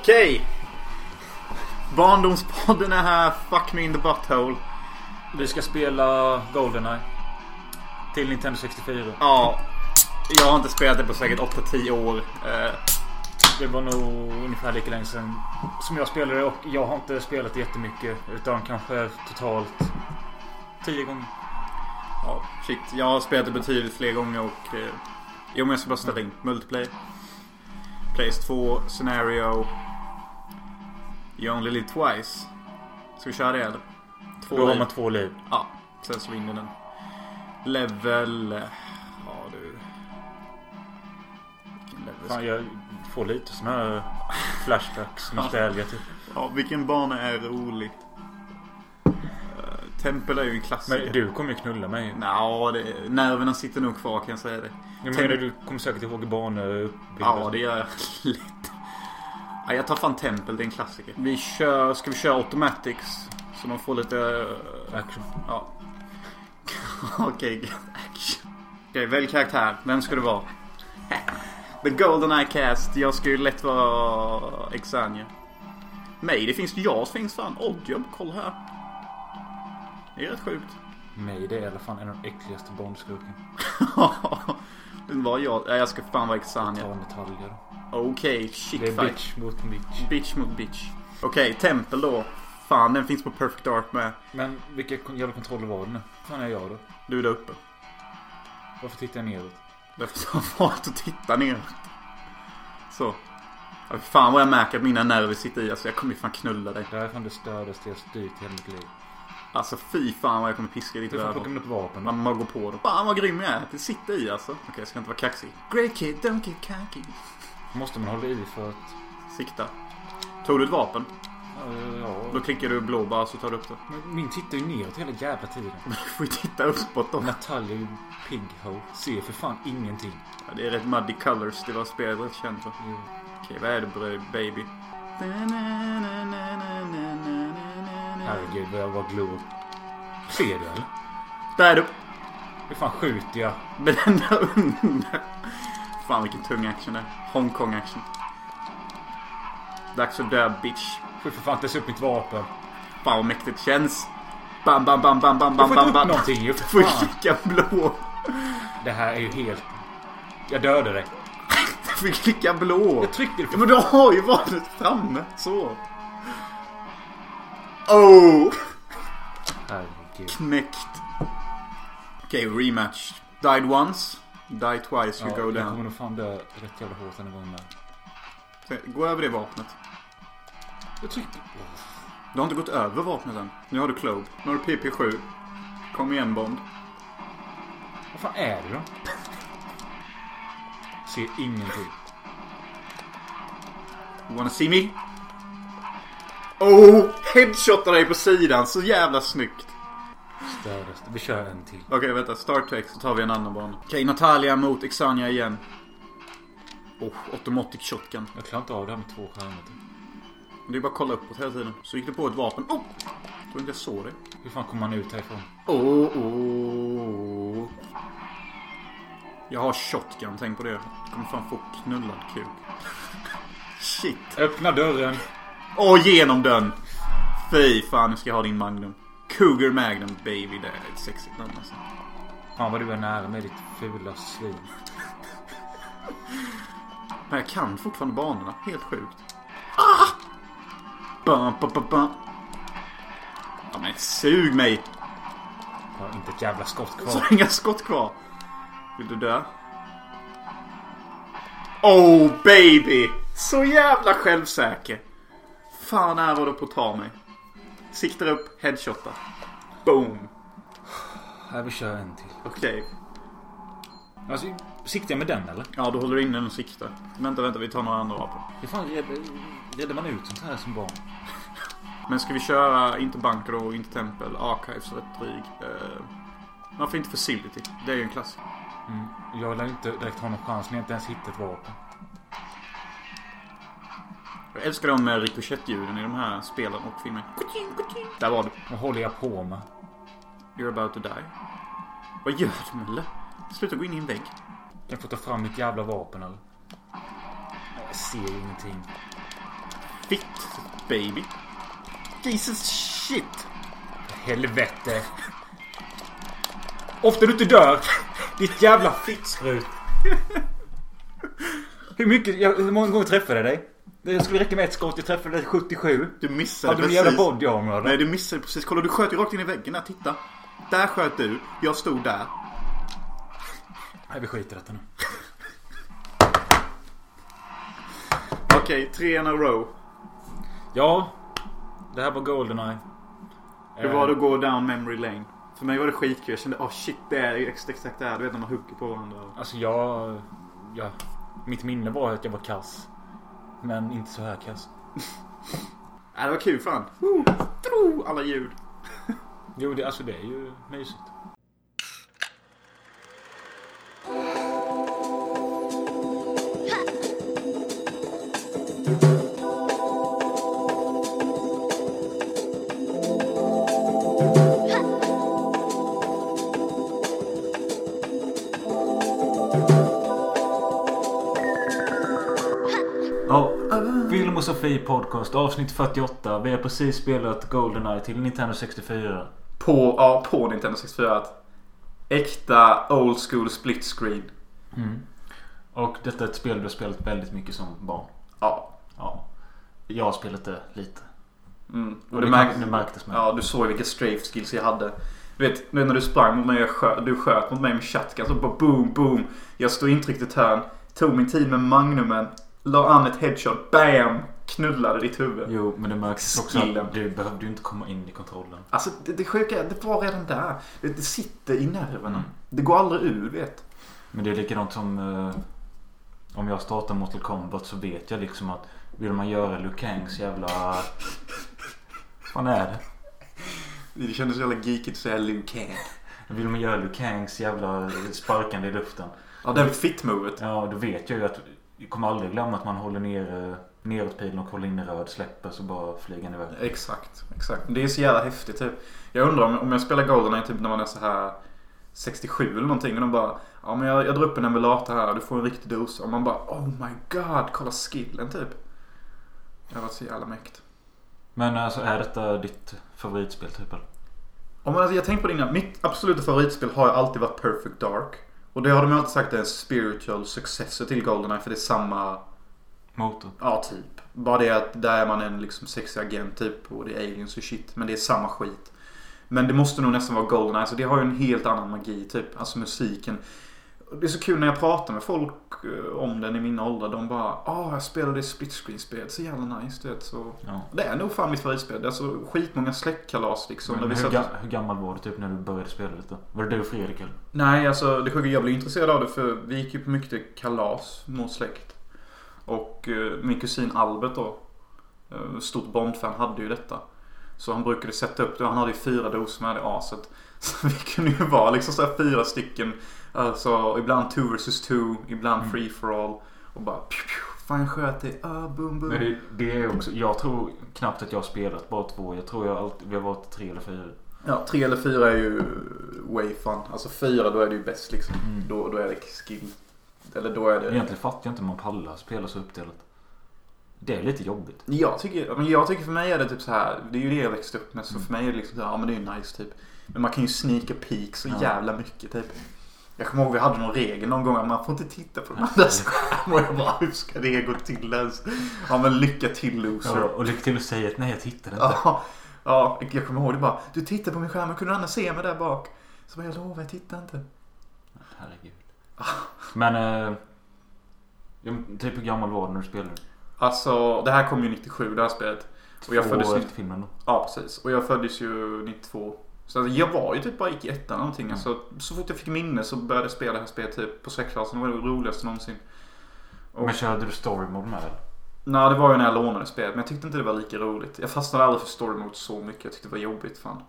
Okej. Barndomspodden är här. Fuck me in the butthole. Vi ska spela Goldeneye. Till Nintendo 64. Ja. Jag har inte spelat det på säkert 8-10 år. Eh, Det var nog ungefär lika länge sedan som jag spelade och jag har inte spelat jättemycket. Utan kanske totalt 10 gånger. ja, shit. Jag har spelat det betydligt fler gånger och... Eh, jo men jag ska bara ställa in. Multiplayer. Plays 2, Scenario. You only live twice. Ska vi köra det eller? Två Då har liv. man två liv. Ja, sen så vinner den. Level... eh, Ja du. Vilken level Fan, jag får lite såna här flashbacks, nostalgia typ. Ja, vilken bana är rolig? Uh, tempel är ju en klassiker. Men du kommer ju knulla mig. Nja, det, nerverna sitter nog kvar kan jag säga det. Jag menar du kommer säkert ihåg banor Ja, det gör jag lätt. Ja, jag tar fan tempel, det är en klassiker. Vi kör, ska vi köra automatics? Så de får lite... eh, Action. Ja. Okej, action. Okej, välj karaktär. Vem ska du vara? The Golden Eye Cast. Jag ska ju lätt vara Exania. Nej, det finns jag finns fan Oddjob. Kolla här. Det är rätt sjukt. Nej, det är i alla fall en av de äckligaste Bondskurken. Var jag. Jag ska fan vara Exania. Ta Natalia då. Okej, shit Det är fight. bitch mot bitch. Bitch mot bitch. Okej, tempel då. Fan, den finns på Perfect Dark med. Men vilka jävla kontroller var det nu? Fan är jag då? Du är där uppe. Varför tittar jag neråt? Därför har jag valt att titta ner. Så. Ja, fan vad jag märker att mina nerver sitter i. Alltså jag kommer ju fan knulla dig. Det här är fan det stördaste jag styrt i hela mitt liv. Alltså fy fan vad jag kommer piska ditt Du får plocka upp vapen. Man bara går på dem. Fan vad grym jag är. Det sitter i alltså. Okej, jag ska inte vara kaxig. Great kid, don't get cocky. Måste man hålla i för att... Sikta. Tog du ett vapen? Uh, ja. Då klickar du blå bara så tar du upp det. Men min tittar ju neråt hela jävla tiden. Du får ju titta uppåt då. Natalia är ju pigho. Ser för fan ingenting. Ja, det är rätt muddy colors. Det var spelet rätt känt för. Jo. Okej, vad är det bro- baby? Herregud vad jag var glor. Ser du eller? Där är du! Hur fan skjuter jag? Med den där under. Fan vilken tung action det är. Hongkong action. Dags att dö bitch. Får för fan inte upp mitt vapen. Fan vad mäktigt det känns. Bam bam bam bam bam Jag bam får bam inte upp bam. någonting ju Du för får fan. klicka blå. Det här är ju helt... Jag dödade dig. Du får klicka blå. Jag tryckte för men du har ju vapnet framme. Så. Oh! Herregud. Knäckt. Okej, rematch. Died once. Die twice, you Ja, go jag down. kommer nog fan dö rätt jävla hårt den gången med. Gå över det vapnet. Jag tryckte... Du har inte gått över vapnet än. Nu har du Clove. Nu har du PP7. Kom igen Bond. Vad fan är det då? Ser ingenting. You wanna see me? Oh! Headshotar dig på sidan. Så jävla snyggt. Stördaste. Vi kör en till. Okej, vänta. Start text så tar vi en annan bana. Okej, Natalia mot Exania igen. Oh, automatic shotgun. Jag klarar inte av det här med två typ. Det är bara att kolla uppåt hela tiden. Så gick det på ett vapen. Oh! Jag tror inte jag såg det. Hur fan kommer man ut härifrån? Oh, oh. Jag har shotgun, tänk på det. Jag kommer fan få knullad kuk. Shit. Öppna dörren. Åh, genom dörren. Fy fan, nu ska jag ha din Magnum. Cougar Magnum baby. Det är ett sexigt namn alltså. Fan vad du är nära med ditt fula svin. Men jag kan fortfarande banorna. Helt sjukt. Ah! Bam, bam, bam, bam. Ja, men sug mig. Jag har inte ett jävla skott Så kvar. inga skott kvar. Vill du dö? Oh baby! Så jävla självsäker. Fan är vad du på att ta mig. Siktar upp, headshotar. Boom. Här vi kör en till. Okej. Alltså, siktar jag med den eller? Ja, då håller du in den och siktar. Vänta, vänta, vi tar några andra vapen. Hur fan räddar- räddar man ut sånt här som barn? Men ska vi köra inte Bunker och inte Tempel? Archives rätt dryg. Uh, varför inte Facility? Det är ju en klass. Mm. Jag lär inte direkt ha någon chans när jag inte ens hittat ett vapen. Jag älskar de med ricochet-ljuden i de här spelen och filmen. Där var du. Vad håller jag på med? You're about to die. Vad gör du Mulle? Sluta gå in i en vägg. Jag får ta fram mitt jävla vapen eller? Jag ser ingenting. Fitt baby. Jesus shit. Helvete. Ofta du inte dör. Ditt jävla fittsprut. Hur mycket, hur många gånger träffade jag dig? Det skulle räcka med ett skott. Jag träffade dig 77. Du missade Hade du en precis. jävla body armor? Nej du missade precis. Kolla du sköt ju rakt in i väggen där. Titta. Där sköt du. Jag stod där. Nej, vi skiter i detta nu. Okej, tre in a row. Ja. Det här var Goldeneye. Hur var det att gå down memory lane? För mig var det skitkul. Jag kände, oh shit, det är ju exakt, exakt det här. Du vet när man hugger på varandra. Alltså jag... Ja, mitt minne var att jag var kass. Men inte så här kass. Ja, det var kul fan. Woo! Alla ljud. Jo, det, alltså det är ju mysigt. Film och Sofie Podcast avsnitt 48. Vi har precis spelat Goldeneye till Nintendo 64. På, ja, på Nintendo 64. Ett äkta old school split screen. Mm. Och detta är ett spel du har spelat väldigt mycket som barn. Ja. Ja. Jag har spelat det lite. Mm. Och Och det, det märk, det märktes med. ja, du såg vilka strafe skills jag hade. Du vet, nu när du sprang mot mig och sköt, du sköt mot mig med shotgun. Så bara boom, boom. Jag stod intryckt i törn. Tog min tid med magnumen. La an ett headshot. Bam! Knullade ditt huvud. Jo, men det märktes också att du behövde ju inte komma in i kontrollen. Alltså det, det sjuka det var redan där. Det, det sitter i nerverna. Mm. Det går aldrig ur, vet. Men det är likadant som eh, om jag startar Mortal Kombat så vet jag liksom att vill man göra Liu Kangs jävla... Vad är det? Det kändes så jävla geekigt att säga Liu Kang. Vill man göra Liu Kangs jävla sparkande i luften. Ja, det är fit-movet. Ja, då vet jag ju att jag kommer aldrig glömma att man håller ner eh, neråtpilen och håller in röd, släpper så bara flyger den iväg. Exakt, exakt. Det är så jävla häftigt typ. Jag undrar om, om jag spelar Goldeneye typ när man är så här 67 eller någonting och de bara Ja men jag, jag drar upp en emulator här och du får en riktig dos. Och man bara Oh my god, kolla skillen typ. Det har varit så jävla mäkt. Men alltså är detta ditt favoritspel typ eller? Om alltså, jag tänkte på det innan. Mitt absoluta favoritspel har ju alltid varit Perfect Dark. Och det har de alltid sagt är en spiritual successor till Goldeneye för det är samma Motor? Ja, typ. Bara det att där är man en liksom sexig agent typ och det är aliens och shit. Men det är samma skit. Men det måste nog nästan vara Goldeneye. Så det har ju en helt annan magi typ. Alltså musiken. Det är så kul när jag pratar med folk eh, om den i min ålder. De bara ah jag spelade det split screen-spelet. Så jävla nice du vet. Så Ja. det är nog fan mitt favoritspel. Det är alltså skitmånga släktkalas liksom. Men vi hur, ga- hur gammal var du typ när du började spela lite? Var det du och Fredrik eller? Nej, alltså det sjuka jag blev intresserad av det för vi gick ju på mycket kalas mot släkt. Och eh, min kusin Albert då, eh, stort Bond-fan, hade ju detta. Så han brukade sätta upp det. Han hade ju fyra doser med det aset. Så vi kunde ju vara liksom så här fyra stycken. Alltså ibland two versus two, ibland Mm. free for all. Och bara pju, pju, Fan jag sköt dig. Ah, boom, boom. Det, det är också, jag tror knappt att jag har spelat bara två. Jag tror jag alltid, vi har varit tre eller fyra. Ja, tre eller fyra är ju way fun. Alltså fyra då är det ju bäst liksom. Mm. Då, då är det skill. Eller då är det... Egentligen fattar jag inte hur man pallar spela så uppdelat. Det är lite jobbigt. Jag tycker, men jag tycker för mig är det typ så här. Det är ju det jag växte upp med. Så Mm. för mig är det liksom så här, ja men det är ju nice typ. Men man kan ju sneaka peek så Ja. jävla mycket typ. Jag kommer ihåg vi hade någon regel någon gång att man får inte titta på den andras skärm. Och jag bara, hur ska det gå till ens? Ja men lycka till loser. Ja, och lycka till att säga att nej jag tittar inte. Ja, ja, jag kommer ihåg det bara. Du tittar på min skärm, kunde annars se mig där bak. Så bara, jag lovar, jag tittar inte. Herregud. Men... Eh, typ hur gammal var du när du spelade? Alltså, det här kom ju 97 det här spelet. Och jag Två föddes efter filmen då? Ja, precis. Och jag föddes ju 92. Så alltså, jag var ju typ bara gick i ettan någonting. Mm. Alltså, så fort jag fick minne så började jag spela det här spelet typ på sexklassen. Det var det roligaste någonsin. Och, Men körde du story mode med eller? Nej, det var ju när jag lånade spelet. Men jag tyckte inte det var lika roligt. Jag fastnade aldrig för story mode så mycket. Jag tyckte det var jobbigt fan.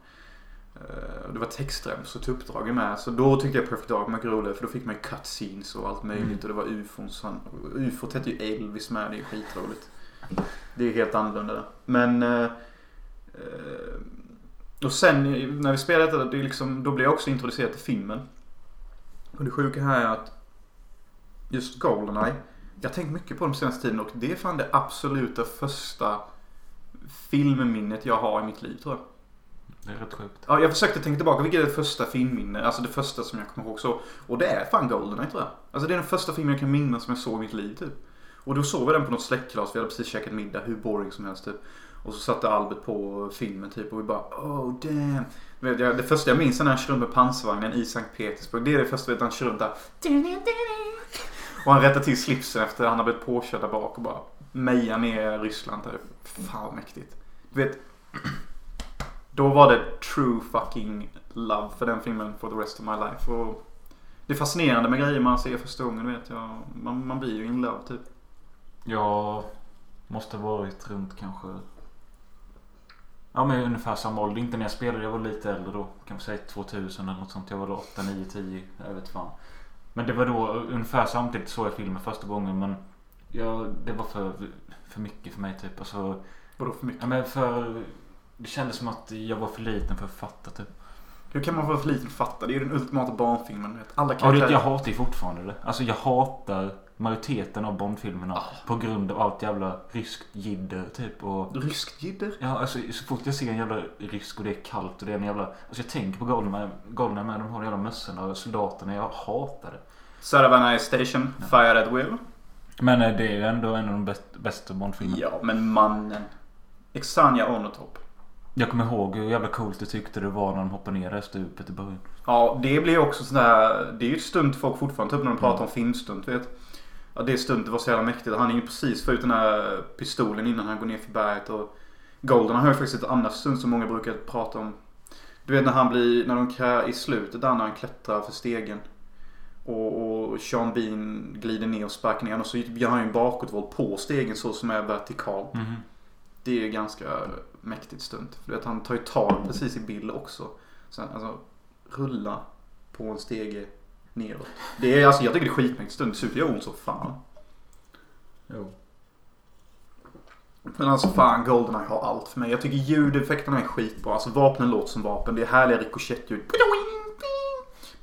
Eh, Det var textremsor till uppdrag med. Så då tyckte jag Perfect Dark var mycket roligare. För då fick man ju cutscenes och allt möjligt. Mm. Och det var ufon. Så ufot hette ju Elvis med. Det är ju skitroligt. Det är ju helt annorlunda där. Men... eh, eh, och sen när vi spelade detta, det liksom, då blev jag också introducerad till filmen. Och det sjuka här är att just Goldeneye Jag har tänkt mycket på dem senaste tiden och det är fan det absoluta första filmminnet jag har i mitt liv tror jag. Det är rätt sjukt. Ja, jag försökte tänka tillbaka vilket är det första filmminne, alltså det första som jag kommer ihåg så. Och det är fan Goldeneye tror jag. Alltså det är den första filmen jag kan minnas som jag såg i mitt liv typ. Och då såg vi den på något släktkalas, vi hade precis käkat middag, hur boring som helst typ. Och så satte Albert på filmen typ och vi bara oh damn. Vet, jag, det första jag minns är när han kör runt med pansarvagnen i Sankt Petersburg. Det är det första vet, han kör runt där. Och han rättar till slipsen efter att han har blivit påkörd där bak och bara mejar ner Ryssland typ. Fan vad mäktigt. Du vet. Då var det true fucking love för den filmen for the rest of my life. Och det är fascinerande med grejer man ser första gången vet jag. Man, man blir ju in love typ. Jag måste varit runt kanske... Ja men ungefär samma ålder. Inte när jag spelade. Jag var lite äldre då. Kanske säga 2000 eller något sånt. Jag var då 8, 9, 10. Jag vet fan. Men det var då ungefär samtidigt såg jag filmen första gången. Men jag, det var för, för mycket för mig typ. Alltså, Vadå för mycket? ja, men för, det kändes som att jag var för liten för att fatta typ. Hur kan man vara för liten för att fatta? Det är ju den ultimata barnfilmen. Vet. Alla Ja, det, karaktärer. jag hatar ju fortfarande det. Alltså jag hatar majoriteten av Bondfilmerna. På grund av allt jävla ryskt jidder typ. Och Ryskt jidder? Ja, alltså så fort jag ser en jävla rysk och det är kallt och det är en jävla... Alltså jag tänker på Goldeneye Goldeneye med de har de jävla mössorna och soldaterna. Jag hatar det. Saravana Station, Fire at Will. Men eh, det är ju ändå en av de bäst, bästa Bondfilmerna. Ja, men mannen. Exania Onotop. Jag kommer ihåg hur jävla coolt du tyckte det var när de hoppade ner det stupet i början. Ja, det blir också sån där. Det är ju ett stunt folk fortfarande typ när de pratar om filmstunt vet. Ja, det stuntet var så jävla mäktigt. Han är ju precis få ut den här pistolen innan han går ner för berget. Och Golden har ju faktiskt ett annat stunt som många brukar prata om. Du vet när han blir, när de kan, i slutet där när han klättrar för stegen. Och, och Sean Bean glider ner och sparkar ner och så gör han ju en bakåtvolt på stegen så som är vertikalt. Mhm. Det är ganska mäktigt stunt. För att han tar ju tag precis i Bill också. Sen, alltså, rulla på en stege neråt. Det är, alltså, jag tycker det är skitmäktigt ut att göra ont så fan. Jo. Men alltså fan, Goldeneye har allt för mig. Jag tycker ljudeffekterna är skitbra. Alltså vapnen låter som vapen. Det är härliga rikoschettljud.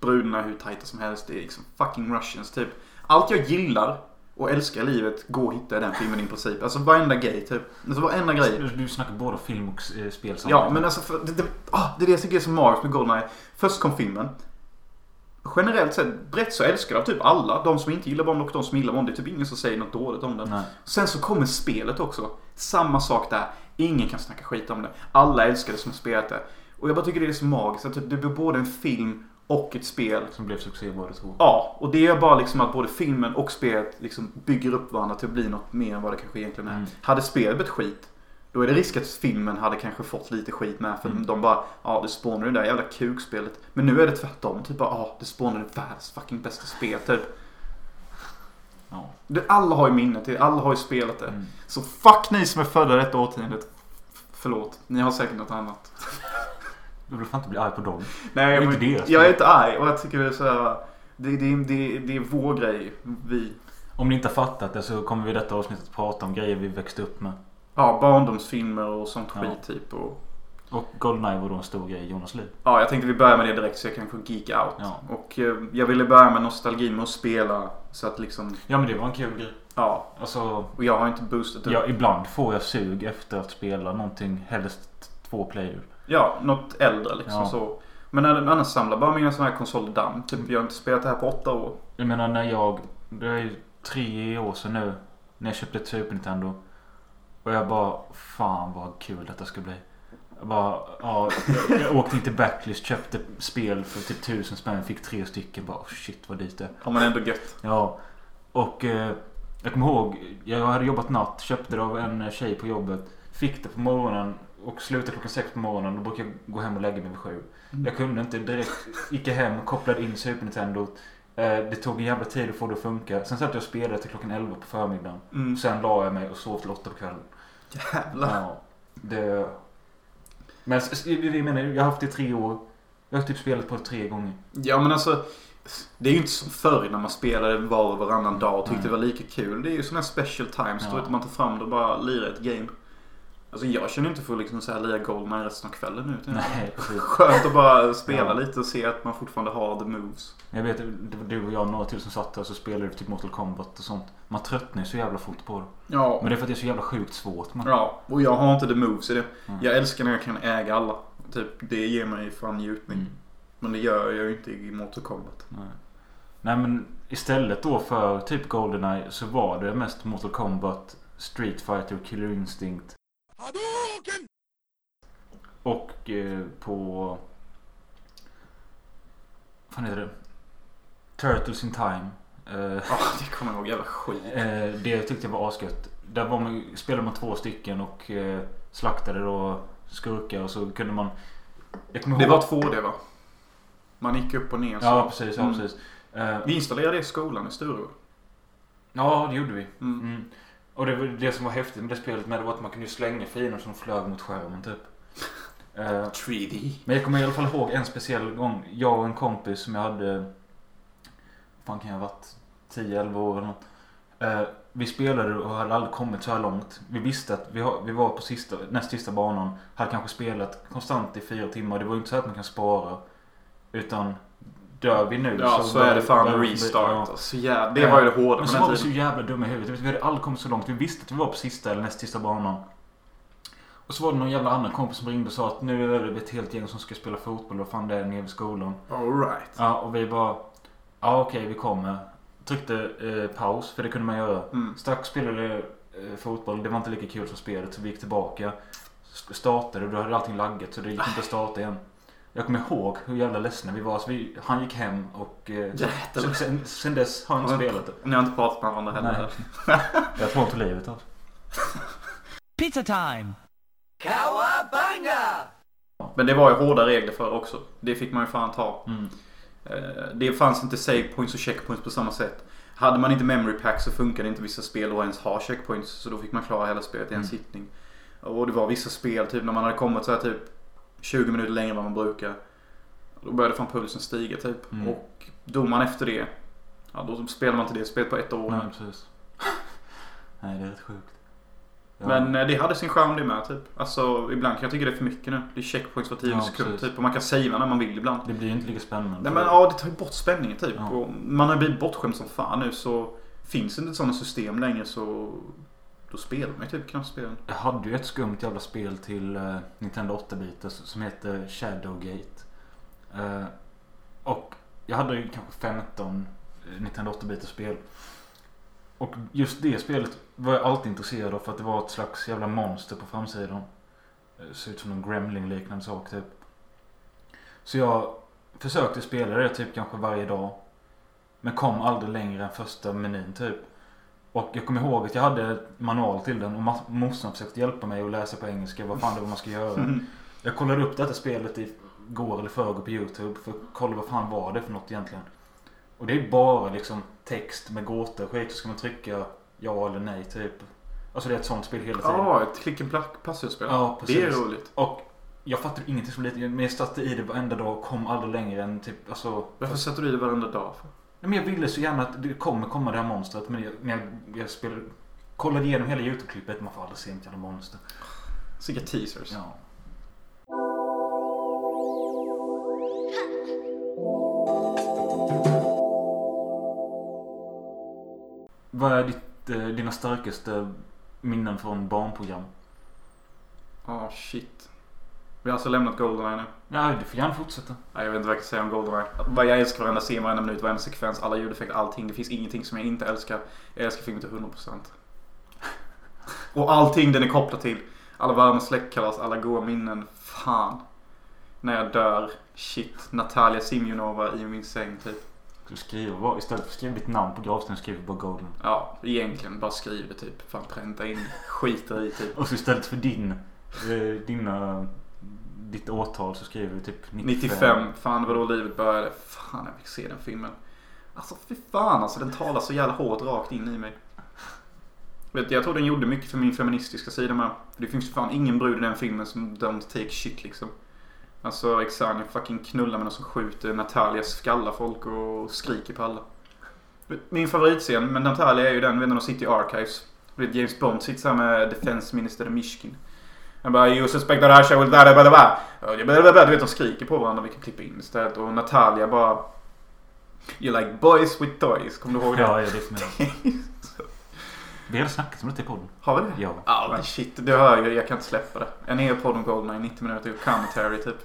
Brudarna är hur tajta som helst. Det är liksom fucking russians typ. Allt jag gillar och älskar livet går att hitta i den filmen i princip. Alltså varenda grej typ. Alltså varenda grej. Du, du snackar både film och eh, spel samtidigt. Ja, men alltså för, det, det, ah, det är det jag tycker är så magiskt med Goldeneye. Först kom filmen. Generellt sett, brett så älskar jag typ alla. De som inte gillar Bond och de som gillar Bond. Det är typ ingen som säger något dåligt om den. Nej. Sen så kommer spelet också. Samma sak där. Ingen kan snacka skit om det. Alla älskar det som spelat det. Och jag bara tycker det är så magiskt. Att typ, det blir både en film och ett spel. Som blev succé båda två. Ja, och det är bara liksom att både filmen och spelet liksom bygger upp varandra till att bli något mer än vad det kanske egentligen är. Mm. Hade spelet blivit skit, då är det risk att filmen hade kanske fått lite skit med. För Mm. de bara, ja det spånar det där jävla kukspelet. Men nu är det tvärtom. Typ bara, ja det spånar det världens fucking bästa spel typ. Ja. Det, alla har ju minnet till alla har ju spelat det. Mm. Så fuck ni som är födda detta årtiondet. Förlåt, ni har säkert något annat. Du vill fan inte bli arg på dem. Nej, Det men, inte deras jag är inte arg och jag tycker det är så här, det, det, det, det är vår grej. Vi, Om ni inte har fattat det så kommer vi i detta avsnittet prata om grejer vi växte upp med. Ja, barndomsfilmer och sånt Ja. skit typ. Och, Och Goldeneye var då en stor grej i Jonas liv. ja, jag tänkte vi börjar med det direkt så jag kan få geek out. Ja. Och eh, jag ville börja med nostalgin med att spela så att liksom, Ja men det var en kul grej. ja. Alltså, Och jag har inte boostat upp. ja, ibland får jag sug efter att spela någonting, helst två player. Ja, något äldre liksom Ja. så. Men annars samlar bara mina sådana här konsoler damm. Typ, jag har inte spelat det här på åtta år. Jag menar när jag, det är ju tre år sedan nu. När jag köpte ett Super Nintendo. Och jag bara, fan vad kul detta ska bli. Jag bara, ja, jag, åkte in till Backlist, köpte spel för typ tusen spänn, fick tre stycken. Bara, oh, shit vad dyrt det är. Har man ändå gött. Ja, och eh, jag kommer ihåg, jag hade jobbat natt, köpte det av en tjej på jobbet. Fick det på morgonen och slutade klockan sex på morgonen. Då brukar jag gå hem och lägga mig vid sju. Jag kunde inte direkt, gick jag hem, kopplade in Super Nintendo. Eh, det tog en jävla tid att få det att funka. Sen satt jag och spelade till klockan 11 på förmiddagen. Mm. Sen la jag mig och sov till 8 på kvällen. Jävlar. Ja, det... Men jag menar, jag har haft det i tre år. Jag har typ spelat på det tre gånger. Ja men alltså. Det är ju inte som förr när man spelade var och varannan dag och tyckte Nej. det var lika kul. Det är ju sådana här special times. Ja. Då vet man tar fram det och bara lirar ett game. Alltså jag känner inte för att liksom så här lira Goldeneye resten av kvällen nu. utan Nej, precis. Skönt att bara spela Ja. lite och se att man fortfarande har the moves. Jag vet, det var du och jag och några till som satt där och så spelade typ Mortal Kombat och sånt. Man tröttnar ju så jävla fort på det. Ja. Men det är för att det är så jävla sjukt svårt. Man. Ja, och jag har inte the moves i det. Mm. Jag älskar när jag kan äga alla. Typ, det ger mig fan njutning. Mm. Men det gör jag ju inte i Mortal Kombat. Nej. Nej men istället då för typ Goldeneye så var det mest Mortal Kombat, Street Fighter och Killer Instinct. Och eh, på... Vad fan heter det? Turtles in Time. Eh, Ja, det kommer jag ihåg. Jävla skit. eh, det tyckte jag var asgött. Där var man, spelade man två stycken och eh, slaktade då skurkar och så kunde man... Det ihåg- var två det va? Man gick upp och ner så. Ja precis, ja, Mm. precis. Eh, Vi installerade det i skolan i Sture. ja det gjorde vi. Mm. Mm. Och det, var det som var häftigt med det spelet med det var att man kunde ju slänga fiender som flög mot skärmen typ. Eh, 3D. men jag kommer i alla fall ihåg en speciell gång. Jag och en kompis som jag hade... Vad fan kan jag ha varit? 10-11 år eller något. Eh, vi spelade och hade aldrig kommit så här långt. Vi visste att vi, har, vi var på sista, näst sista banan. Hade kanske spelat konstant i fyra timmar. Det var ju inte så att man kan spara. Utan dör vi nu Ja, så, är det fan restart. ja. Alltså, ja, det var ju det hårda Men så var vi så jävla dumma i huvudet. Vi hade aldrig kommit så långt. Vi visste att vi var på sista eller näst sista banan. Och så var det någon jävla annan kompis som ringde och sa att nu är det ett helt gäng som ska spela fotboll. Vad fan det är nere vid skolan. Alright. Ja, och vi bara... Ja, okej, vi kommer. Tryckte eh, paus, för det kunde man göra. Mm. Stack spelade eh, fotboll. Det var inte lika kul som spelet, så vi gick tillbaka. Startade och då hade allting laggat, så det gick inte att starta igen. Jag kommer ihåg hur jävla ledsna vi var. Så vi, han gick hem och... Eh, så, Jävlar. sen, sen dess har han inte spelat det. Ni har inte pratat med varandra heller? Nej. Jag tror han tog livet av. Pizza time! Men det var ju hårda regler för också. Det fick man ju fan ta. Mm. Eh, Det fanns inte save points och checkpoints på samma sätt. Hade man inte memory pack så funkade inte vissa spel att ens ha checkpoints. Så då fick man klara hela spelet i en Mm. sittning. Och det var vissa spel, typ när man hade kommit så här typ 20 minuter längre än vad man brukar. Då började fan pulsen stiga typ. Mm. Och domaren efter det. Ja, då spelade man inte det spelet på ett år. Nej, precis. Nej, det är rätt sjukt. Ja. Men eh, det hade sin charm det med typ. Alltså ibland kan jag tycka det är för mycket nu. Det är checkpoints var tionde Ja, sekund typ. Och man kan savea när man vill ibland. Det blir ju inte lika spännande. Nej men ja, det tar ju bort spänningen typ. Ja. Man har blivit bortskämd som fan nu så finns inte sådana system längre så då spelar man ju typ knappt spelen. Jag hade ju ett skumt jävla spel till eh, Nintendo 8-bitar som heter Shadowgate. Eh, och jag hade ju kanske 15 eh, Nintendo 8-bitars spel. Och just det spelet var jag alltid intresserad av för att det var ett slags jävla monster på framsidan. Det ser ut som en Gremling-liknande sak typ. Så jag försökte spela det typ kanske varje dag. Men kom aldrig längre än första menyn typ. Och jag kommer ihåg att jag hade manual till den och morsan försökte hjälpa mig att läsa på engelska vad fan det var man ska göra. Jag kollade upp detta spelet i går eller förrgår på Youtube för att kolla vad fan var det för något egentligen. Och det är bara liksom text med gåtor och skit. Så ska man trycka ja eller nej typ. Alltså det är ett sånt spel hela tiden. Ja, ett klick and plack pusselspel. Ja, precis. det är roligt. Och jag fattade ingenting som liten men jag satte i det varenda dag och kom aldrig längre än typ alltså. Varför sätter du i det varenda dag för? Nej, men jag ville så gärna att det kommer komma det här monstret. Men jag, men jag, jag spelade, kollade igenom hela Youtube-klippet. Man får aldrig se mitt jävla monster. Vilka teasers. Ja. Vad är ditt, eh, dina starkaste minnen från barnprogram? Ah shit. Vi har alltså lämnat Goldeneye nu. Ja, du får gärna fortsätta. Nej, jag vet inte vad jag ska säga om Goldeneye. Vad Jag älskar varenda scen, varenda minut, varenda sekvens, alla ljudeffekter, allting. Det finns ingenting som jag inte älskar. Jag älskar filmen till 100%. Och allting den är kopplad till. Alla varma släktkalas, alla goda minnen. Fan. När jag dör. Shit. Natalia Simjonova i min säng typ. Du skriver bara, istället för att skriva ditt namn på gravstenen skriver du bara Golden. Ja, egentligen. Bara skriv det typ. Fan pränta in. Skiter i typ. Och så istället för din, eh, dina, ditt årtal så skriver du typ 95. 95. Fan det var då livet började. Fan jag fick se den filmen. Alltså fy fan alltså. Den talar så jävla hårt rakt in i mig. Vet jag tror den gjorde mycket för min feministiska sida med. För det finns ju fan ingen brud i den filmen som don't take shit liksom. Alltså Exania fucking knullar med någon som skjuter Natalia skallar folk och skriker på alla. Min favoritscen med Natalia är ju den, när de sitter i Archives. Vet, James Bond sitter här med Defense Minister Mishkin. Han bara You suspect that. Och jag blah, blah, blah. Du vet de skriker på varandra. Vi kan klippa in istället. Och Natalia bara You like boys with toys. Kommer du ihåg det? Ja, ja, det jag. Vi hade snackat om det i podden. Har vi det? Ja. Ja men shit. Det hör jag. Jag kan inte släppa det. En hel podd om Goldeneye. 90 minuter commentary typ.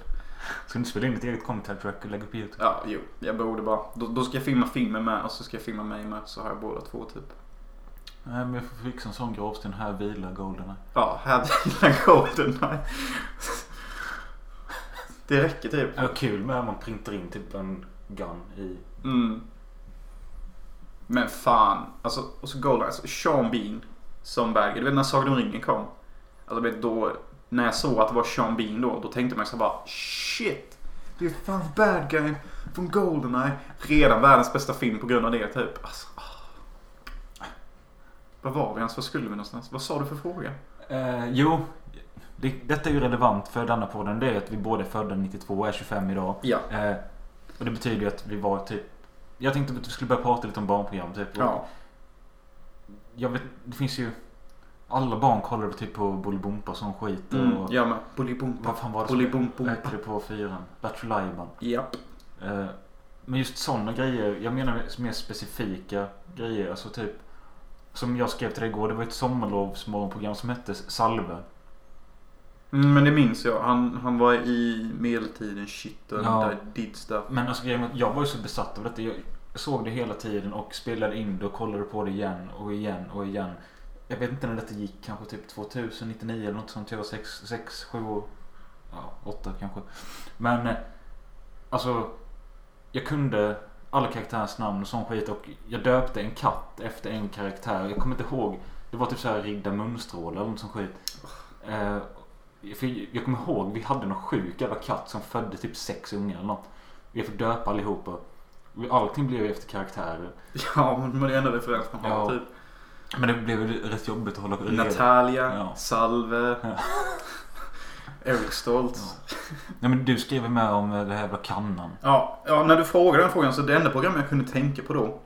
Ska du inte spela in ett eget commentary track och lägga upp på YouTube? Ja, jo. Jag borde bara. Då, då ska jag filma filmen med och så ska jag filma mig med. Så har jag båda två typ. Nej, men jag får fixa en sån gravsten. Här vilar Goldeneye. Ja, här vilar Goldeneye. Det räcker typ. Ja, kul med att man printar in typ en gun i... Mm. Men fan. Alltså, och så Goldeneye. Alltså, Sean Bean som Bagger. Du vet när Sagan om ringen kom. Alltså vet då. När jag såg att det var Sean Bean då. Då tänkte man så bara shit. Det är fan bad guy från Goldeneye. Redan världens bästa film på grund av det typ. Alltså, ah. Vad var vi ens? Vad skulle vi någonstans? Vad sa du för fråga? Eh, jo, det, detta är ju relevant för denna podden. Det är att vi båda är födda 92 och är 25 idag. Ja. Eh, och det betyder ju att vi var typ... Jag tänkte att vi skulle börja prata lite om barnprogram typ. Ja. Jag vet, det finns ju... Alla barn kollar typ på Bolibompa och sån skit. Och, Mm, jag med. Bolibompa. Vad fan var det som Bolibompa. hette det på fyran? Lattjo Lajban. Japp. Eh, men just sådana grejer. Jag menar mer specifika grejer. Alltså typ. Som jag skrev till dig igår. Det var ett sommarlovsmorgonprogram som hette Salve. Mm, men det minns jag. Han, han var i medeltiden shit och Ja. där did stuff. Men alltså grejen jag var ju så besatt av detta. Jag såg det hela tiden och spelade in det och kollade på det igen och igen och igen. Jag vet inte när detta gick. Kanske typ 2099 eller något sånt. Jag var 6, 6 7 år. Ja, 8 kanske. Men eh, alltså. Jag kunde alla karaktärers namn och sån skit. Och jag döpte en katt efter en karaktär. Jag kommer inte ihåg. Det var typ så här Rigda Munstråle eller något sånt skit. Eh, jag kommer ihåg vi hade någon sjuk jävla katt som födde typ sex ungar eller något. Jag fick döpa allihopa. Allting blev ju efter karaktärer. Ja, men det är enda referens man har Ja. typ. Men det blev ju rätt jobbigt att hålla reda Natalia, Ja. Salve, Ja. Eric Stoltz. Nej men du skrev med om eh, det här jävla kannan. Ja. Ja, när du frågade den frågan så det enda program jag kunde tänka på då.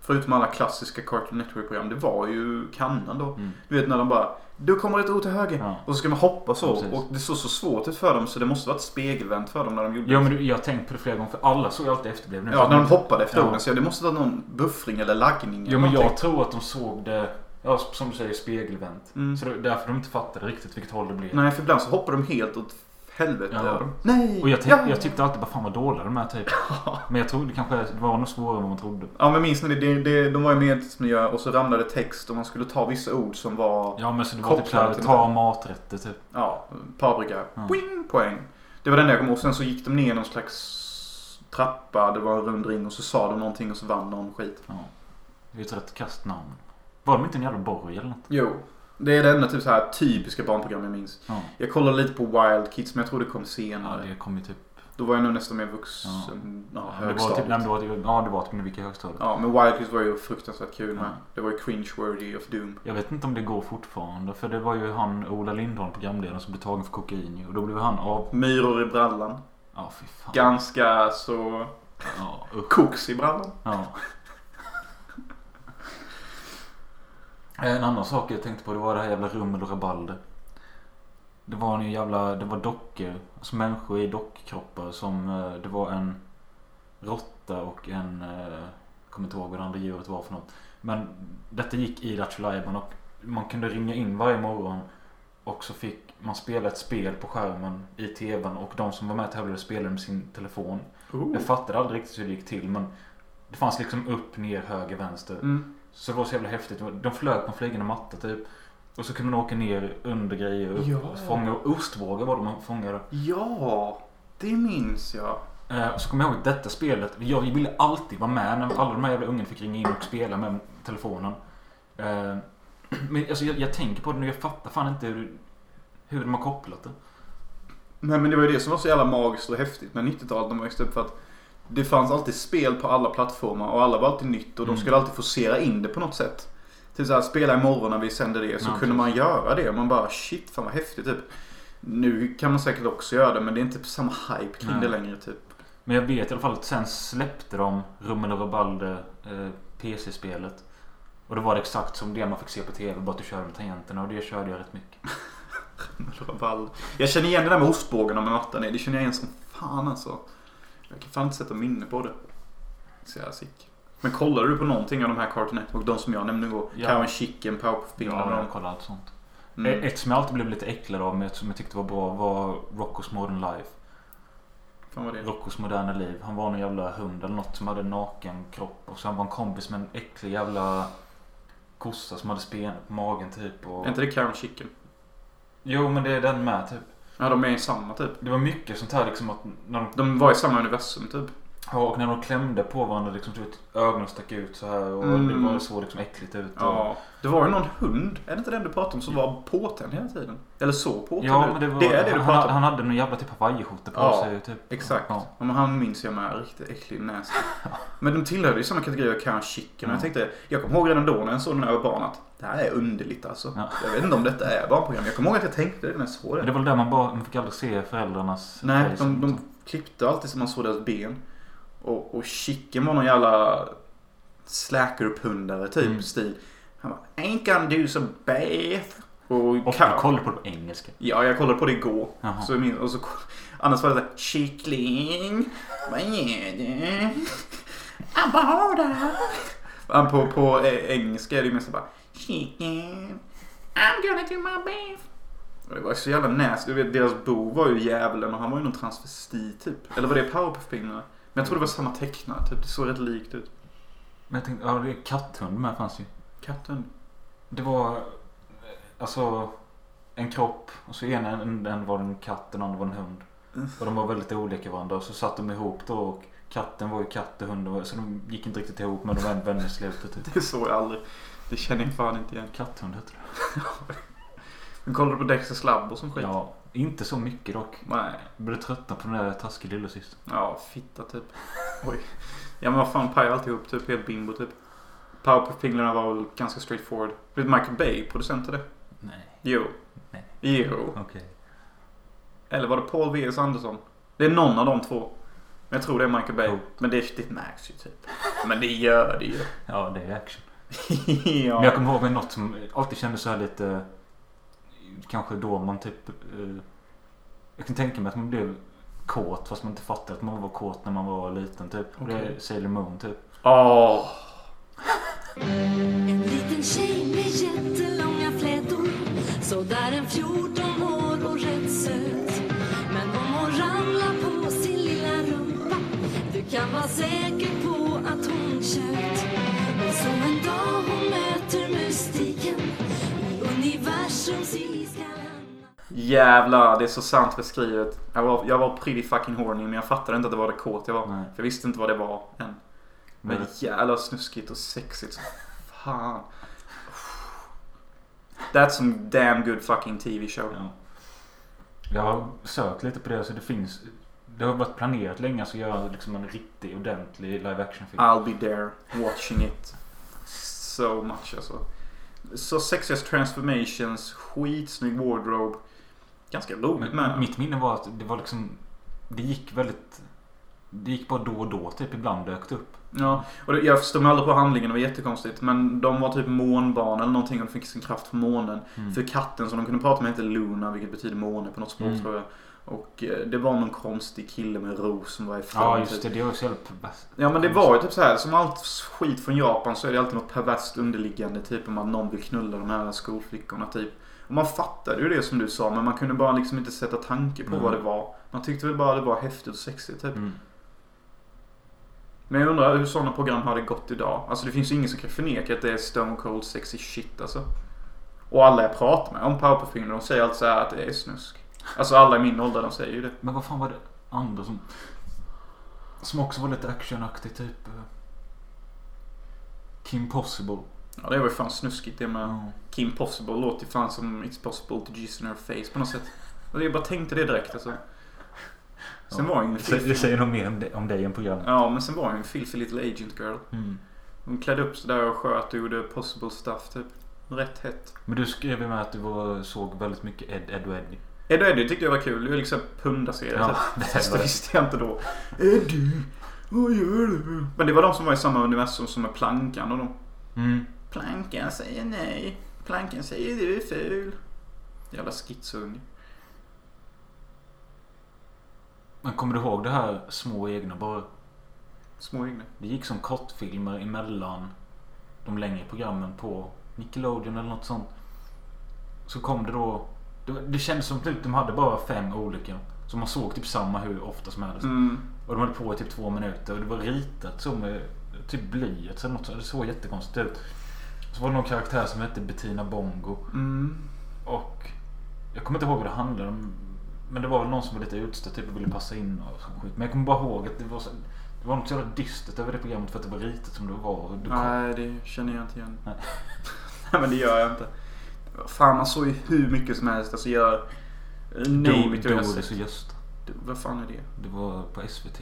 Förutom alla klassiska Cartoon Network-program. Det var ju kannan då. Mm. Du vet när de bara Du kommer ett ord till höger. Ja. Och så ska man hoppa så. Ja, och det såg så svårt ut för dem så det måste varit spegelvänt för dem när de gjorde Ja det. men du, jag har tänkt på det flera gånger för alla såg alltid efterblivna. Ja, när de hoppade efter Ja. orden. Så det måste vara någon buffring eller laggning. Eller men jag någonting. tror att de såg det, ja som du säger, spegelvänt. Mm. Så det är därför de inte fattade riktigt vilket håll det blev. Nej, för ibland så hoppar de helt åt helvete. Ja. Nej! Och jag, ja. jag tyckte alltid bara fan vad dåliga de är typ. Men jag trodde kanske det var nog svårare än vad man trodde. Ja men minns ni det? det, det de var i medeltidsmiljö och så ramlade text och man skulle ta vissa ord som var Ja men så det var typ såhär, ta maträtter typ. Ja, paprika. Ja. Boing, poäng. Det var den där jag kom ihåg. Sen så gick de ner någon slags trappa. Det var en rund ring och så sa de någonting och så vann någon skit. Ja. Det är ett rätt kast namn. Var de inte en jävla borg eller något? Jo. Det är det enda typ så här typiska barnprogram jag minns. Ja. Jag kollade lite på Wild Kids men jag tror det kom Ja senare. det kom ju typ. Då var jag nog nästan mer vuxen. Ja, Ja, det var typ, det var, typ- ja det var typ när vi gick i högstadiet. Ja men Wild Kids var ju fruktansvärt kul med. Ja. Det var ju cringe-worthy of doom. Jag vet inte om det går fortfarande. För det var ju han Ola Lindholm, programledaren, som blev tagen för kokain. Och då blev han av... Myror i brallan. Ja fy fan. Ganska så Ja, usch. koks i brallan. Ja. En annan sak jag tänkte på det var det här jävla rummel och rabalder. Det var en jävla, det var dockor. Alltså människor i dockkroppar som, eh, det var en råtta och en, eh, jag kommer inte ihåg vad det andra djuret var för något. Men detta gick i Lattjo och man kunde ringa in varje morgon. Och så fick man spela ett spel på skärmen i tvn och de som var med tävlade spelade med sin telefon. Oh. Jag fattade aldrig riktigt hur det gick till men det fanns liksom upp, ner, höger, vänster. Mm. Så det var så jävla häftigt. De flög på en flygande matta typ. Och så kunde man åka ner under grejer upp Ja. och fånga ostvågor var det man fångade. Ja, det minns jag. Eh, och så kommer jag ihåg detta spelet. Jag ville alltid vara med när alla de här jävla ungarna fick ringa in och spela med telefonen. Eh, men alltså jag, jag tänker på det nu. Jag fattar fan inte hur, hur de har kopplat det. Nej men det var ju det som var så jävla magiskt och häftigt med 90-talet när man växte upp för att det fanns alltid spel på alla plattformar och alla var alltid nytt och de Mm. skulle alltid forcera in det på något sätt. Typ såhär, spela imorgon när vi sänder det så Ja, kunde man precis. göra det och man bara shit fan vad häftigt typ. Nu kan man säkert också göra det men det är inte samma hype kring Nej. det längre typ. Men jag vet i alla fall att sen släppte de Rummel och Rabalder eh, PC-spelet. Och då var det exakt som det man fick se på TV, bara att du körde med tangenterna och det körde jag rätt mycket. Rabalder. Jag känner igen det där med ostbågarna med mattan i. Det känner jag igen som fan alltså. Jag kan fan inte sätta minne på det. Så jag sick. Men kollar du på någonting av de här Cartoon Network? De som jag nämnde igår? Ja. Cow and Chicken, Powerpuff Ja, jag kollar allt sånt. Mm. Ett som jag alltid blev lite äcklad av men som jag tyckte var bra var Roccos Modern Life. Fan vad det är. Roccos moderna liv. Han var någon jävla hund eller något som hade naken kropp. Och så han var en kompis med en äcklig jävla kossa som hade spen på magen typ. Och... Är inte det Cow and Chicken? Jo men det är den med typ. Ja, de är i samma typ. Det var mycket sånt här liksom att när de, De var i samma universum typ. Ja, och när de klämde på varandra liksom ögonen stack ut så här och Mm. det var så liksom äckligt ut. Och... Ja. Det var ju någon hund, är det inte den du pratade om, som var påtänd hela tiden? Eller så påtänd Ja men det var, det är det du han, pratar han, om. han hade någon jävla typ hawaiiskjorta på Ja, sig typ. Exakt. Ja. Ja. Men han minns jag med. Riktigt äcklig nasty. Men de tillhörde ju samma kategori av and Chicken. Och jag Ja. tänkte, jag kommer ihåg redan då när jag såg den här barn att det här är underligt alltså. Ja. Jag vet inte om detta är barnprogram. Jag kommer ihåg att jag tänkte det när jag såg Men det. det var väl där man bara, man fick aldrig se föräldrarnas Nej, de, de sånt. klippte alltid så man såg deras ben. Och, och Chicken var någon jävla slackerpundare typ Mm. stil. Han bara Ain't gonna do some bath. Och, Och jag kollade på det på engelska. Ja, jag kollade på det igår. Jaha. Så minns, och så, annars var det såhär, kyckling, vad är det? Abada. Han på, på eh, engelska är det ju mest bara, chicken, I'm gonna do my bath. Det var så jävla. Du vet, deras bo var ju djävulen och han var ju någon transvestit typ. Eller var det Powerpuff-filmerna? Men jag tror det var samma tecknare typ. Det såg rätt likt ut. Men jag tänkte, ja det är katthund med fanns ju. Katten. Det var eh, alltså en kropp och så ena en, en var en katt, den andra var en hund. Mm. Och de var väldigt olika varandra och så satt de ihop då och katten var ju katt och hunden var så de gick inte riktigt ihop men de var vänner i slutet. Typ. Det såg jag aldrig. Det känner jag fan inte igen. Katthund hette det. Men kollade du på Dexter Slabb och sån skit? Ja, inte så mycket dock. Nej. Jag började tröttna på den där taskiga lillasystern. Ja, fitta typ. Oj. Ja men vad fan pajar alltihop typ. Helt bimbo typ. Powerpuff-pinglarna var väl ganska straightforward. Vet Michael Bay producentade det? Nej, Jo. Nej. Jo. okej. Eller var det Paul V.S. Andersson? Det är någon av de två. Men jag tror det är Michael Bay. Coolt. Men det, det märks ju typ. Men det gör det ju. Ja, det är action. ja. Men jag kommer ihåg med något som alltid kändes så här lite... Kanske då man typ... eh, jag kan tänka mig att man blev kåt fast man inte fattade att man var kåt när man var liten typ. Och Det är. Sailor Moon typ. Åh. En liten tjej med jättelånga flätor Sådär en 14 Jävlar, det är så sant beskrivet. Jag var, jag var pretty fucking horny men jag fattade inte att det var det kåt jag var. Nej. För jag visste inte vad det var än. Men Men, jävla snuskigt och sexigt som fan. That's some damn good fucking TV show. ja. Jag har sökt lite på det så det finns... Det har varit planerat länge att göra liksom en riktig ordentlig live action film. I'll be there watching it so much alltså. Så sexiest transformations, skitsnygg wardrobe. Ganska roligt Men med. mitt minne var att det var liksom... Det gick väldigt... Det gick bara då och då typ. Ibland dök det upp. Ja, och det, jag förstod mig aldrig på handlingen, det var jättekonstigt. Men de var typ månbarn eller någonting och de fick sin kraft från månen. Mm. För katten som de kunde prata med hette Luna, vilket betyder måne på något språk Mm. tror jag. Och eh, det var någon konstig kille med ros som var ifrån. Ja, just det. Det var så jävla perverst. Ja men det var ju typ så här som allt skit från Japan så är det alltid något perverst underliggande. Typ om att någon vill knulla de här skolflickorna typ. Och man fattade ju det som du sa men man kunde bara liksom inte sätta tanke på Mm. vad det var. Man tyckte väl bara det var häftigt och sexigt typ. Mm. Men jag undrar hur sådana program hade gått idag. Alltså det finns ju ingen som kan förneka att det är stone cold sexy shit alltså. Och alla jag pratar med om powerpuff-filmer de säger alltid så här att det är snusk. Alltså alla i min ålder de säger ju det. Men vad fan var det andra som... Som också var lite actionaktigt typ. eh, Kim Possible. Ja det var ju fan snuskigt det med. Ja. Kim Possible låter ju fan som It's possible to jizz in her face på något sätt. Och jag bara tänkte det direkt alltså. Sen var hon ju Det säger nog mer om dig, om dig än programmet. Ja men sen var ju en filthy little agent girl. Mm. Hon klädde upp sig där och sköt och gjorde possible stuff typ. Rätt hett. Men du skrev ju med att du var, såg väldigt mycket Ed, Ed och Eddie. Eddie och Eddie tyckte jag var kul. Det var liksom pundarserie Ja, typ. det Fast var det visste jag inte då. Eddie, vad gör du? Men det var de som var i samma universum som med Plankan och de. Mm. Plankan säger nej. Plankan säger du är ful. Jävla schizounge. Men kommer du ihåg det här små egna bara? Små egna. Det gick som kortfilmer emellan de längre programmen på Nickelodeon eller något sånt. Så kom det då... Det, det kändes som typ de hade bara fem olika. Så man såg typ samma hur ofta som helst. Mm. Och de höll på i typ två minuter och det var ritat så med typ blyerts eller något så. Det såg jättekonstigt ut. Så var det någon karaktär som hette Bettina Bongo. Mm. Och jag kommer inte ihåg vad det handlade om. Men det var väl någon som var lite utstött typ och ville passa in och sån skit. Men jag kommer bara ihåg att det var så, Det var något så jävla dystert över det programmet för att det var ritat som det var. Kom, Nej, det känner jag inte igen. Nej. Nej, men det gör jag inte. Fan, man såg ju hur mycket som helst. Alltså, jag... Name it, jag sett. Gösta. Vad fan är det? Det var på SVT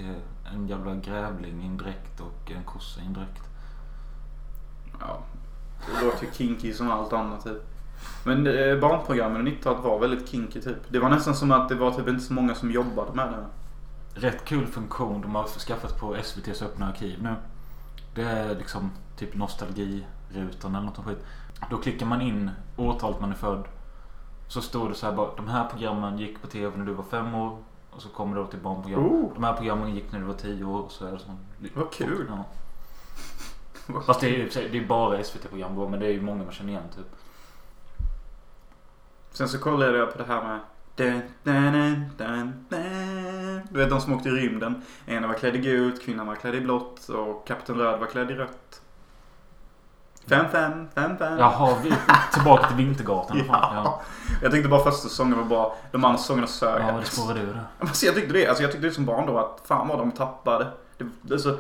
en jävla grävling i en dräkt och en kossa i en dräkt. Ja, det låter kinky som allt annat typ. Men eh, barnprogrammen i 90-talet var väldigt kinky typ. Det var nästan som att det var typ inte så många som jobbade med det. Rätt kul funktion de har skaffat på SVTs öppna arkiv nu. Det är liksom typ nostalgirutan eller något skit. Då klickar man in årtalet man är född. Så står det så här bara de här programmen gick på tv när du var fem år. Och så kommer det till barnprogram. Oh. De här programmen gick när du var tio år. Så är det sån. Vad kul. Ja. Fast det är, är bara SVT-program då, men det är ju många man känner igen typ. Sen så kollade jag på det här med. Du vet de som åkte i rymden. Ena var klädd i gult, kvinnan var klädd i blått och Kapten Röd var klädd i rött. Fem, fem, fem, fem. Jaha, vi, tillbaka till Vintergatan. Ja. ja. Jag tyckte bara första säsongen var bra. De andra säsongerna sög. ja, det spårade ur. Alltså jag tyckte det. Alltså jag tyckte det som barn då att fan vad de tappade. Det, alltså,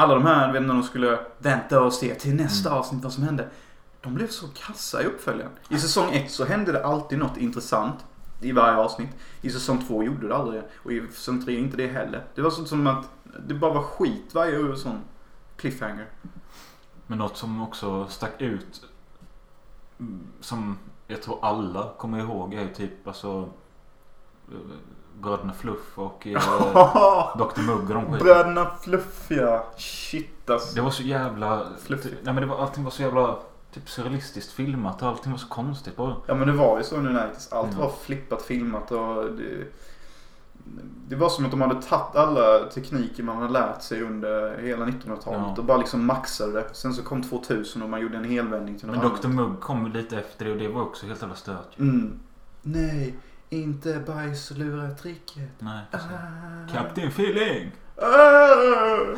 alla de här, vet om de skulle vänta och se till nästa Mm. avsnitt vad som hände. De blev så kassa i uppföljaren. I säsong ett så hände det alltid något intressant. I varje avsnitt. I säsong två gjorde det aldrig. Och i säsong tre inte det heller. Det var sånt som att det bara var skit varje sån cliffhanger. Men något som också stack ut. mm, Som jag tror alla kommer ihåg är typ alltså. Bröderna Fluff och eh, Dr Mugg och de. Bröderna Fluffiga. Shit alltså. Det var så jävla... Nej men det var, allting var så jävla typ surrealistiskt filmat och allting var så konstigt bara. Ja men det var ju så nu Nights. Allt Mm. var flippat, filmat och det, det var som att de hade tagit alla tekniker man hade lärt sig under hela 1900-talet Ja. och bara liksom maxade det. Sen så kom 2000 och man gjorde en helvändning till något Men annat. Dr Mugg kom lite efter det och det var också helt jävla stört. Mm. Nej, inte bajs lura tricket. Nej. precis. Ah. Captain Feeling! Ah.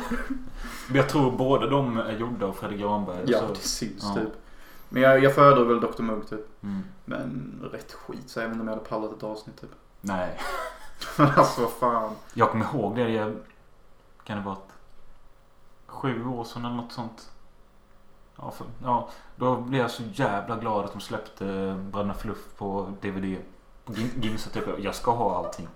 Men jag tror båda de är gjorda av Fredrik Granberg. Ja, så- det syns ja. typ. Men jag, jag föredrar väl Dr Mugg typ. Mm. Men rätt skit så inte om jag hade pallat ett avsnitt typ. Nej. Men alltså vad fan. Jag kommer ihåg det. Jag, kan det vara ett, sju år sedan eller något sånt. Ja, för, ja, då blev jag så jävla glad att de släppte Bröderna Fluff på DVD. Ginsa typ, jag ska ha allting.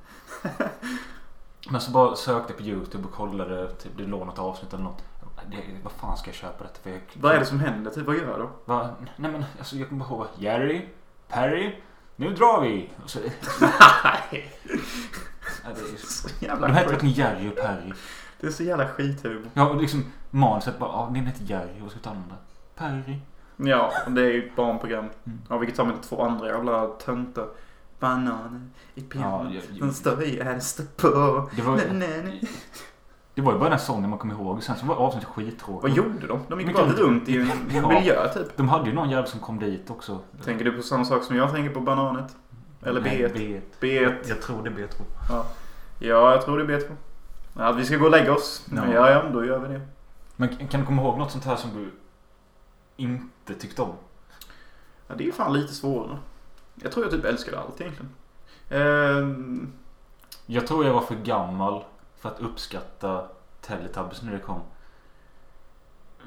Men så bara sökte på YouTube och kollade, typ det låg något avsnitt eller något. Det, vad fan ska jag köpa detta för? Jag, Vad är det som händer? Typ vad gör då? Va? Nej men alltså jag kommer ihåg Jerry, Perry, nu drar vi! Och så, Nej. ja, det, är, Så de jävla hette skit. verkligen Jerry och Perry. Det är så jävla skithumor. Ja, och liksom manuset bara, ja, din heter Jerry, vad ska vi ta den där? Perry. Ja, det är ju ett barnprogram. Mm. Ja, vilket tar med två andra jävla töntar. Bananer i pianot. Ja, jag- Den står i är står på. Det var, Nej, nej, nej. det var ju bara den här sången man kommer ihåg. Sen så var avsnittet skittråkigt. Vad gjorde de? De gick Mycket- bara runt i en Ja. miljö typ. De hade ju någon jävel som kom dit också. Tänker du på samma sak som jag tänker på bananet? Eller Nej, B1? B1. B1. Jag tror det är B2. Ja. ja, jag tror det är B2. Ja, vi ska gå och lägga oss. Ja. Ja, ja, då gör vi det. Men kan du komma ihåg något sånt här som du inte tyckte om? Ja, det är fan lite svårare. Jag tror jag typ älskade allt egentligen. Ehm, Jag tror jag var för gammal för att uppskatta Teletubbies när det kom.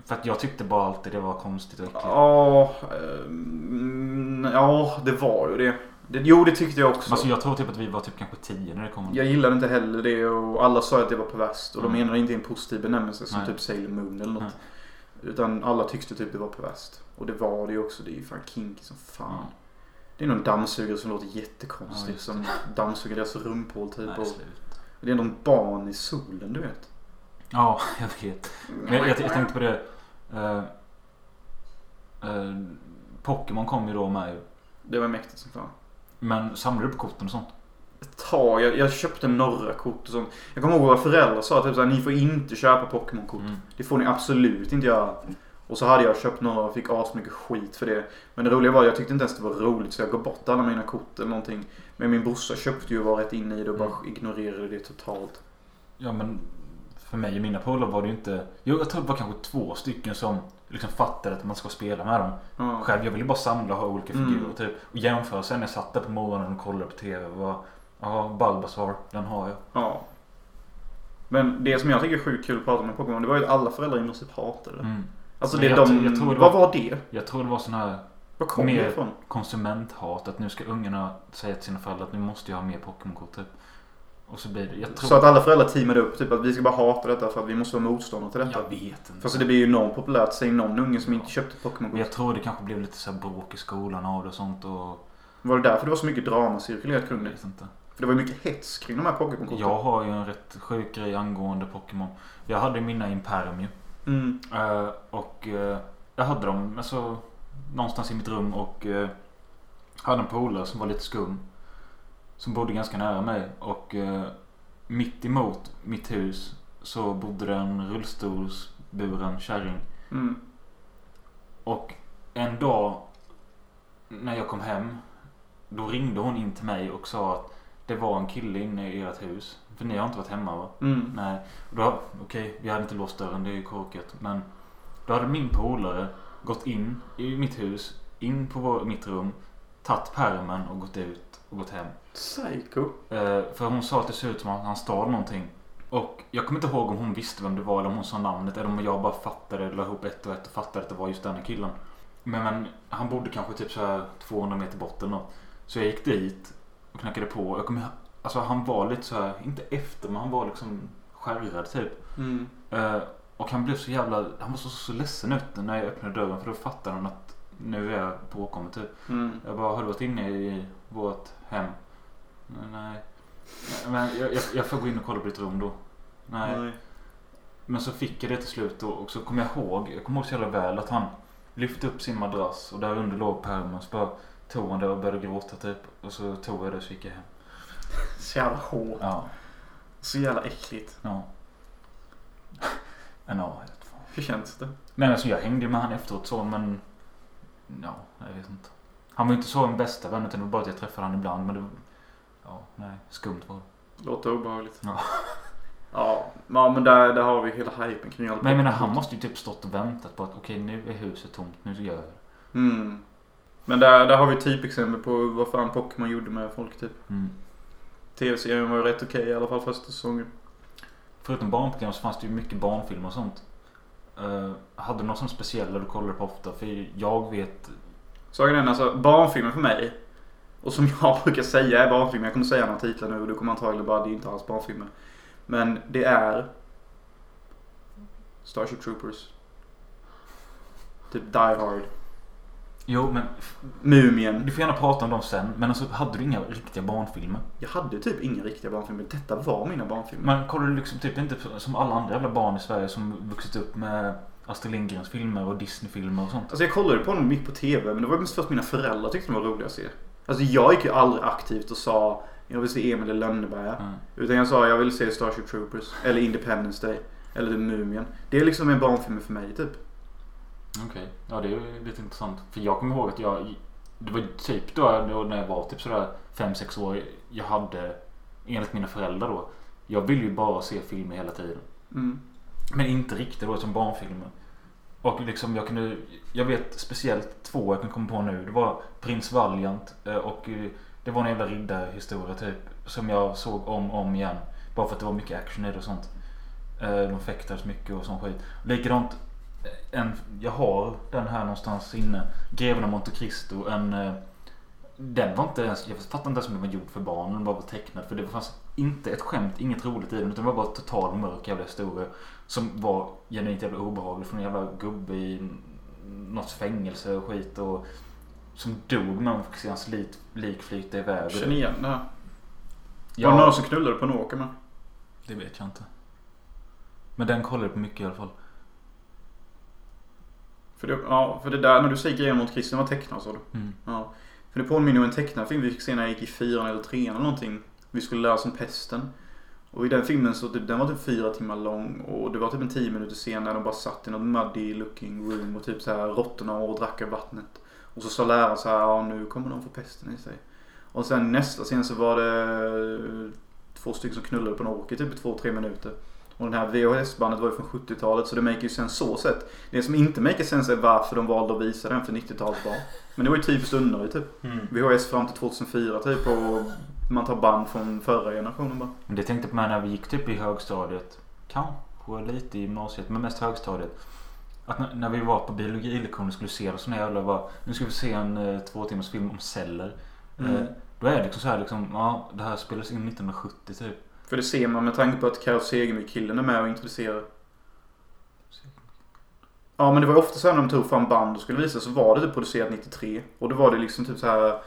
För att jag tyckte bara alltid det var konstigt och äckligt. Ja, ehm, ja, det var ju det. det. Jo, det tyckte jag också. Alltså jag tror typ att vi var typ kanske 10 när det kom. Jag gillade inte heller det och alla sa att det var perverst. Och de Mm. menade inte en positiv benämnelse som Nej. typ Sailor Moon eller något. Nej. Utan alla tyckte typ det var perverst. Och det var det ju också. Det är ju fan kinky som fan. Ja. Det är någon dammsugare som låter Ja, jättekonstigt. det. som dammsuger deras rumphål typ. Nej, och det är någon barn i solen du vet. Ja, jag vet. Men jag, jag, jag tänkte på det. Uh, uh, Pokémon kom ju då med ju. Det var mäktigt som fan. Men samlar du på korten och sånt? Ett tag. Jag, jag köpte några kort och sånt. Jag kommer ihåg våra föräldrar sa typ såhär, ni får inte köpa Pokémon-kort. Mm. Det får ni absolut inte göra. Och så hade jag köpt några och fick asmycket skit för det. Men det roliga var att jag tyckte inte ens det var roligt så jag gav bort alla mina kort eller någonting. Men min brorsa köpte ju och var rätt inne i det och bara ignorerade det totalt. Ja men för mig och mina polare var det ju inte... Jo, jag tror det var kanske två stycken som liksom fattade att man ska spela med dem. Ja. Själv, jag ville bara samla och ha olika Mm. figurer typ. Och jämföra sen när jag satt där på morgonen och kollade på TV var... Ja, Bulbasaur, den har jag. ja. Men det som jag tycker är sjukt kul att prata med Pokémon det var ju att alla föräldrar i princip hatade det. Mm. Alltså Men det jag de... tror- jag tror det Vad var- var det? Jag tror det var sån här Var kom Mer- det ifrån? konsumenthat. Att nu ska ungarna säga till sina föräldrar att nu måste jag ha mer Pokémon-kort typ. Och så blir det... Jag tror... Så att alla föräldrar teamade upp typ att vi ska bara hata detta för att vi måste vara motståndare till detta. Jag vet inte. Fast det blir ju enormt populärt. Säg någon unge som inte köpte Pokémon-kort. jag tror det kanske blev lite så här bråk i skolan av det och sånt och... Var det därför det var så mycket drama cirkulerat kring Jag det? vet inte. För det var ju mycket hets kring de här Pokémon-korten. Jag har ju en rätt sjuk grej angående Pokémon. Jag hade mina Imperium ju. Mm. Eh, och eh, jag hade dem alltså, någonstans i mitt rum och uh, hade en polare som var lite skum. Som bodde ganska nära mig. Och uh, mitt emot mitt hus så bodde det en rullstolsburen kärring. Mm. Och en dag när jag kom hem. Då ringde hon in till mig och sa att det var en kille inne i ert hus. För ni har inte varit hemma va? Mm. Nej, okej, vi hade inte låst dörren, det är ju korkat. Men då hade min polare gått in i mitt hus, in på vår, mitt rum, tagit pärmen och gått ut och gått hem. Psycho. Eh, för hon sa att det ser ut som att han stal någonting. Och jag kommer inte ihåg om hon visste vem det var eller om hon sa namnet eller om jag bara fattade, la ihop ett och ett och fattade att det var just den här killen. Men, men han bodde kanske typ så här 200 meter bort eller något. Så jag gick dit och knackade på. Jag kommer, alltså han var lite så här, inte efter men han var liksom skärrad typ. Mm. Eh, och han blev så jävla, han var så, så ledsen ut när jag öppnade dörren för då fattade han att nu är jag påkommen typ. Mm. Jag bara, har du varit inne i vårt hem? Nej. Men jag, jag, jag får gå in och kolla på ditt rum då. Nej. Nej. Men så fick jag det till slut och, och så kom jag ihåg, jag kommer ihåg så jävla väl att han lyfte upp sin madrass och där under låg pärmen. Så bara tog han det och började gråta typ. Och så tog jag det och så gick jag hem. Så jävla hårt. Ja. Så jävla äckligt. Ja. Men ja. Hur känns det? Nej alltså jag hängde med han efteråt så men... Ja, jag vet inte. Han var ju inte så en bästa vän utan det var bara att jag träffade han ibland men det... Ja, nej. Skumt var det. Låter obehagligt. Ja. Ja, men där, där har vi hela hypen kring allt. Men jag menar han måste ju typ stått och väntat på att okej nu är huset tomt, nu gör jag det. Mm. Men där, där har vi typexempel på vad fan Pokémon gjorde med folk typ. Mm. TV-serien var ju rätt okej i alla fall första säsongen. Förutom barnprogram så fanns det ju mycket barnfilmer och sånt. Uh, hade du någon sån speciella du kollade på ofta? För jag vet... Saken är alltså barnfilmer för mig. Och som jag brukar säga är barnfilmer. Jag kommer säga några titlar nu och du kommer antagligen bara det är inte alls barnfilmer. Men det är Starship Troopers. Typ Die Hard. Jo men Mumien. du får gärna prata om dem sen. Men alltså hade du inga riktiga barnfilmer? Jag hade typ inga riktiga barnfilmer. Detta var mina barnfilmer. Men kollar du liksom typ inte som alla andra jävla barn i Sverige som vuxit upp med Astrid Lindgrens filmer och Disney-filmer och sånt? Alltså jag kollade på dem mitt på TV men det var mest för att mina föräldrar tyckte de var roliga att se. Alltså jag gick ju aldrig aktivt och sa jag vill se Emil i Lönneberga. Mm. Utan jag sa jag vill se Starship Troopers. Eller Independence Day. Eller The Mumien. Det är liksom en barnfilm för mig typ. Okej, ja det är ju lite intressant. För jag kommer ihåg att jag, det var typ då, då när jag var typ sådär 5-6 år. Jag hade, enligt mina föräldrar då, jag ville ju bara se filmer hela tiden. Mm. Men inte riktigt då som barnfilmer. Och liksom jag kunde, jag vet speciellt två jag kan komma på nu. Det var Prins Valiant eh, och eh, det var en jävla riddarhistoria typ. Som jag såg om och om igen. Bara för att det var mycket action i det och sånt. Eh, De fäktades mycket och sån skit. Likadant, en, jag har den här någonstans inne. Greven av Monte Cristo. En, eh, den var inte ens, jag fattar inte ens om den var gjord för barn. Den var bara tecknad. För det fanns inte ett skämt, inget roligt i den. Utan det var bara total mörk jävla historia. Som var genuint jävla obehaglig. Från en jävla gubbe i något fängelse och skit. Och som dog men man fick se hans lik, lik flyta iväg. Känner igen det här. Var det Ja, någon som knullade på en åker med? det vet jag inte. Men den kollade på mycket i alla fall. För det, ja, för det där när du säger grejen mot Christian var tecknad sa du. Mm. Ja. För Det påminner om en tecknad film vi fick se när jag gick i fyran eller trean eller någonting. Vi skulle lära oss om pesten. Och i den filmen så typ, den var typ fyra timmar lång och det var typ en tio minuter scen när de bara satt i något muddy looking room och typ så här råttorna och drack av vattnet. Och så sa läraren så här, ja nu kommer de få pesten i sig. Och sen nästa scen så var det två stycken som knullade på en åker typ i två, tre minuter. Och den här VHS-bandet var ju från 70-talet så det make ju sense så sett. Det som inte make sense är varför de valde att visa den för 90-talet var. Men det var ju typiskt underligt typ. Mm. VHS fram till 2004 typ och man tar band från förra generationen bara. Men det tänkte på mig när vi gick typ i högstadiet. Kanske lite i gymnasiet men mest högstadiet. Att när, vi var på biologilektion och skulle se det så när jävla bara Nu ska vi se en eh, två timmars film om celler. Mm. Eh, då är det liksom så här liksom, ja det här spelades in 1970 typ. För det ser man med tanke på att Carro Segemyhr-killen är med och introducerar. Ja men det var ofta så här när de tog fram band och skulle visa så var det typ producerat 93. Och då var det liksom typ så här.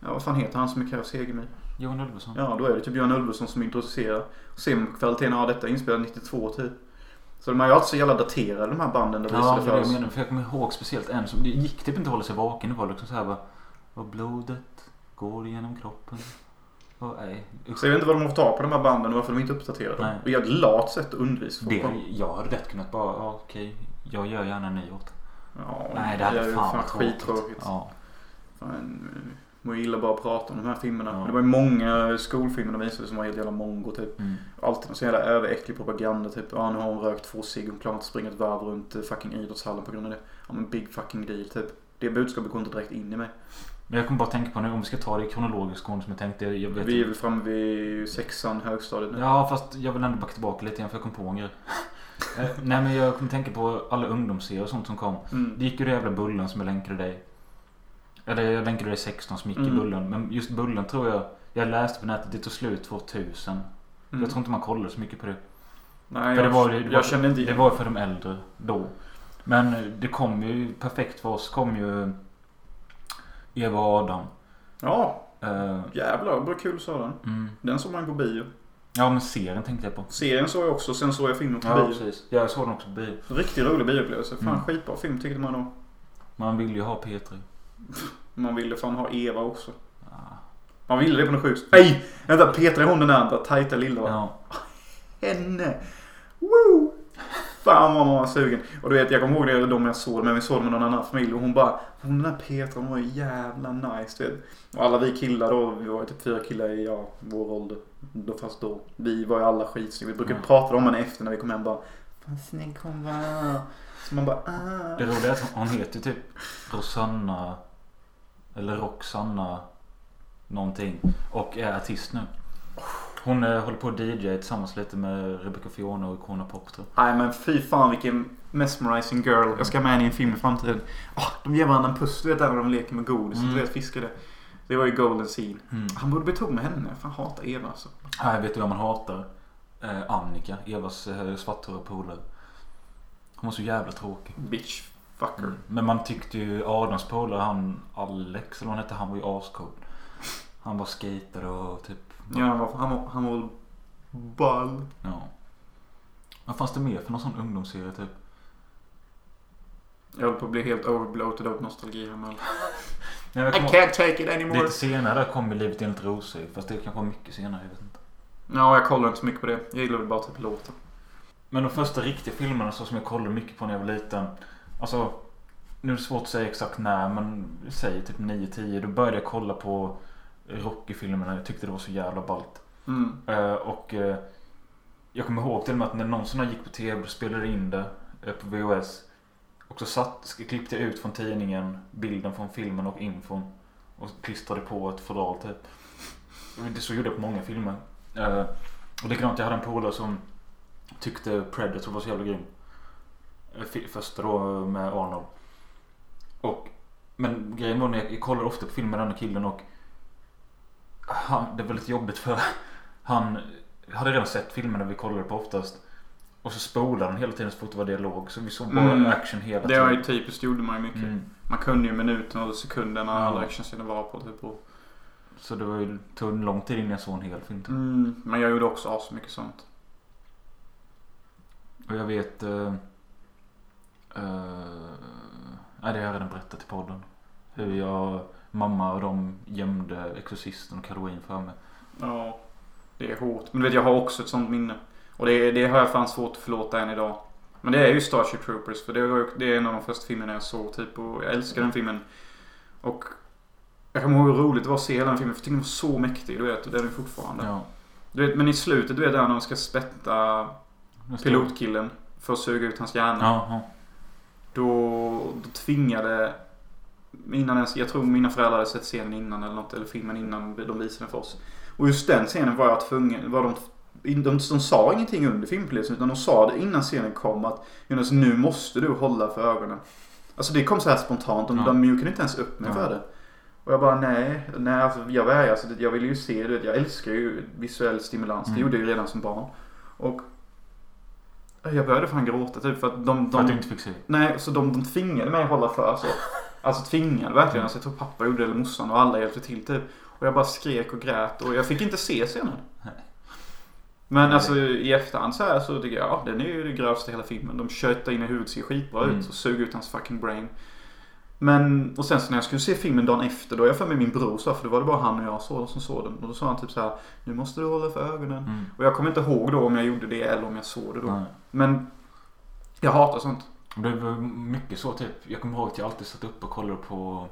Ja vad fan heter han som är Carro Segemyhr? Johan Ulveson. Ja då är det typ Björn Ulveson som introducerar. Och ser man på kvaliteten, ja detta är inspelat 92 typ. Så de är ju alltid så jävla daterade de här banden de Ja, det är det jag menar. För jag kommer ihåg speciellt en som, det gick typ inte att hålla sig vaken. Det var liksom så här bara, vad blodet går genom kroppen. Usch. Så jag vet inte vad de har fått ta på de här banden och varför de inte uppdaterar dem. Nej. Och ett lat sätt att undervisa folk Det, jag hade lätt kunnat bara, ja okej, jag gör gärna en ny åt. Ja, Nej, det hade fan varit tråkigt. skittråkigt. Ja. Fan, man gillar bara att prata om de här filmerna. Ja. Det var ju många skolfilmer de visade som var helt jävla mongo typ. Mm. Alltid någon så jävla överäcklig propaganda typ. Ja nu har hon rökt två cigg och klarar inte springa ett varv runt fucking idrottshallen på grund av det. Ja men big fucking deal typ. Det budskapet går inte direkt in i mig. Men jag kommer bara tänka på nu om vi ska ta det i kronologisk ordning som jag tänkte. Jag vet Vi är väl framme vid sexan, högstadiet nu. Ja fast jag vill ändå backa tillbaka lite grann för jag kom på en grej. Eh, Nej men jag kommer tänka på alla ungdomsserier och sånt som kom. Mm. Det gick ju det jävla Bullen som jag länkade dig. Eller jag länkade dig 16 som gick i Mm. Bullen. Men just Bullen tror jag. Jag läste på nätet det tog slut 2000. Mm. Jag tror inte man kollade så mycket på det. Nej, För jag, det var, det, jag var, kände inte det igen var för de äldre då. Men eh, det kom ju perfekt för oss. kom ju Eva och Adam. Ja, Eh, jävlar vad kul sa den. mm. Den såg man på bio. Ja men serien tänkte jag på. Serien såg jag också, sen såg jag filmen på Ja bio. precis. Ja, jag såg den också på bio. Riktigt rolig bioupplevelse. Fan Mm. skitbra film tyckte man då. Man vill ju ha P3. Man ville fan ha Eva också. Ja. Man ville det på något sjukt. Nej! Vänta, Petra är hon den andra tajta lilla va? Ja. Henne! Woo! Fan vad man var sugen. Och du vet jag kommer ihåg det de jag såg men vi såg med någon annan familj och hon bara Hon den där Petra hon var jävla nice du vet. Och alla vi killar då, vi var ju typ fyra killar i ja, vår ålder. Då, fast då. Vi var ju alla skitsnygga. Vi brukade Mm. prata om henne efter när vi kom hem bara Fan snygg hon var. Så man bara ah. Det roliga är att hon heter typ Rosanna Eller Roxanna Någonting Och är artist nu Hon eh, håller på att DJ tillsammans lite med Rebecca Fiona och Icona Pop tror. Nej men fy fan vilken mesmerizing girl. Jag ska ha med henne i en film i framtiden. Ah, de ger varandra en puss du vet där när de leker med godis. Mm. Du vet fiskade. Det var ju golden scene. Mm. Han borde betona henne. Fan hatar Eva alltså. Här vet du vad man hatar? Eh, Annika, Evas eh, svarthåriga polare. Hon var så jävla tråkig. Bitch. Fucker. Mm. Men man tyckte ju Adams polare, han Alex eller vad han hette, han var ju ascool. Han var skater och typ... Ja han var, han var, han var ball. ja. Vad fanns det mer för någon sån ungdomsserie typ? Jag håller på att bli helt overbloated av nostalgi här men... I can't take it anymore. Lite senare kom ju Livet enligt Rosor Fast det kanske var mycket senare, jag vet inte. Ja jag kollar inte så mycket på det. Jag gillar väl bara typ låten. Men de första riktiga filmerna så som jag kollade mycket på när jag var liten. Alltså, nu är det svårt att säga exakt när men säg typ 9-10. Då började jag kolla på Rocky-filmerna. Jag tyckte det var så jävla ballt. Mm. Eh, och eh, jag kommer ihåg till och med att när någon sån gick på tv och spelade in det eh, på VHS. Och så satt, klippte jag ut från tidningen bilden från filmen och infon. Och klistrade på ett fodral typ. Det så gjorde jag på många filmer. Eh, och likadant jag hade en polare som tyckte Predator var så jävla grym. Första då med Arnold. Och, men grejen var när jag, kollar ofta på film med den här killen och han, det var lite jobbigt för han hade redan sett filmerna vi kollade på oftast. Och så spolade han hela tiden så fort det var dialog. Så vi såg bara Mm. action hela Det tiden. var ju typiskt gjorde man ju mycket. mm. Man kunde ju minuterna och sekunderna Ja. alla actionscener var på typ. Och, Så det var ju, tog lång tid innan jag såg en hel film. mm. Men jag gjorde också as mycket sånt. Och jag vet... Uh, nej, det har jag redan berättat i podden. Hur jag mamma och de gömde Exorcisten och Halloween för mig. Ja, det är hårt. Men du vet, jag har också ett sånt minne. Och det, det har jag fan svårt att förlåta än idag. Men det är ju Starship Troopers. För det, var, det är en av de första filmerna jag såg typ. Och jag älskar den filmen. Och jag kommer ihåg hur roligt det var att se hela den filmen. För jag tyckte den var så mäktig. Du vet, och det är den fortfarande. Ja. Du vet, men i slutet, du vet där när de ska spätta pilotkillen. För att suga ut hans hjärna. Ja, ja. Då, då tvingade... Innan ens, jag tror mina föräldrar hade sett scenen innan eller något. Eller filmen innan de visade den för oss. Och just den scenen var jag tvungen... Var de, de, de, de sa ingenting under filmpolisen. Utan de sa det innan scenen kom att Jonas nu måste du hålla för ögonen. Alltså det kom så här spontant. De, Ja. de mjukade inte ens upp mig Ja. för det. Och jag bara nej, nej alltså jag vägrar. Alltså, det- jag vill ju se det. Jag älskar ju visuell stimulans. Det Mm. gjorde jag ju redan som barn. Och jag började fan gråta typ för att de... För att de du inte fick se. Nej, så de, de tvingade mig att hålla för. Så. Alltså tvingade verkligen. Alltså, jag tror pappa gjorde det, eller morsan och alla hjälpte till typ. Och jag bara skrek och grät och jag fick inte se scenen. Men alltså i efterhand så här så tycker jag, ja den är ju det grövsta i hela filmen. De köttar in i huvudet, ser skitbra Mm. ut och suger ut hans fucking brain. Men, och sen så när jag skulle se filmen dagen efter, då jag för mig min bror sa, för då var det bara han och jag så, som såg den. Och då sa han typ så här, nu måste du hålla för ögonen. Mm. Och jag kommer inte ihåg då om jag gjorde det eller om jag såg det då. Nej. Men jag hatar sånt. Det var mycket så typ. Jag kommer ihåg att jag alltid satt upp och kollade på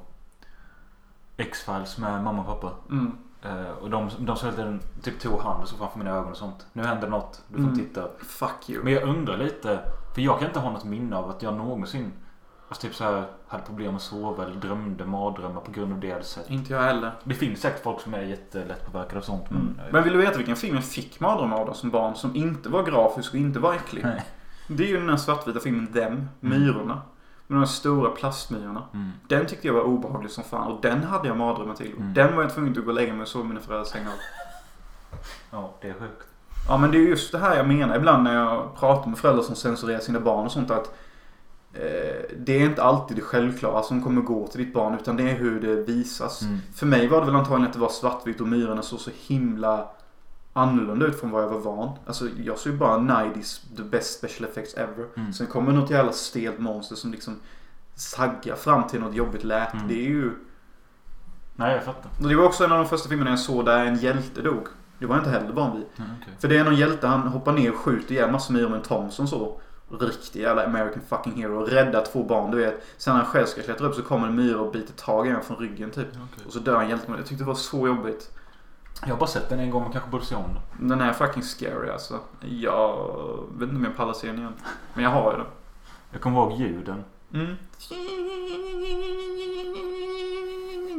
X-Files med mamma och pappa. Mm. Eh, och de, de sa hela typ tog hand och så framför mina ögon och sånt. Nu händer något. Du får Mm. titta. Fuck you. Men jag undrar lite. För jag kan inte ha något minne av att jag någonsin alltså typ så här, hade problem att sova eller drömde mardrömmar på grund av det jag hade sett. Inte jag heller. Det finns säkert folk som är jättelätt påverkade av sånt. Men, Mm. Men vill du veta vilken film jag fick mardrömmar av då som barn som inte var grafisk och inte var äcklig? Nej. Det är ju den här svartvita filmen Them, Myrorna. Med de här stora plastmyrorna. Mm. Den tyckte jag var obehaglig som fan och den hade jag mardrömmar till. Och Mm. Den var jag tvungen att gå och lägga mig och sova i mina föräldrars säng av. Ja, det är sjukt. Ja men det är just det här jag menar ibland när jag pratar med föräldrar som censurerar sina barn och sånt att eh, det är inte alltid det självklara som kommer gå till ditt barn utan det är hur det visas. Mm. För mig var det väl antagligen att det var svartvitt och myrorna såg så himla annorlunda ut från vad jag var van. Alltså jag såg ju bara 90s the best special effects ever. Mm. Sen kommer något jävla stelt monster som liksom saggar fram till något jobbigt läte. Mm. Det är ju... Nej, jag fattar. Det var också en av de första filmerna jag såg där en hjälte dog. Det var jag inte heller van vid. Mm, okej. För det är någon hjälte, han hoppar ner och skjuter ihjäl massor med en Thompson så. Riktig jävla American fucking hero. Räddar två barn, du vet. Sen när han själv ska klättra upp så kommer en myra och biter tag i honom från ryggen typ. Okej. Och så dör han hjälten. Jag tyckte det var så jobbigt. Jag har bara sett den en gång men kanske borde se om den. Den är fucking scary alltså. Jag vet inte om jag pallar se den igen. Men jag har ju den. Jag kommer ihåg ljuden. Mm.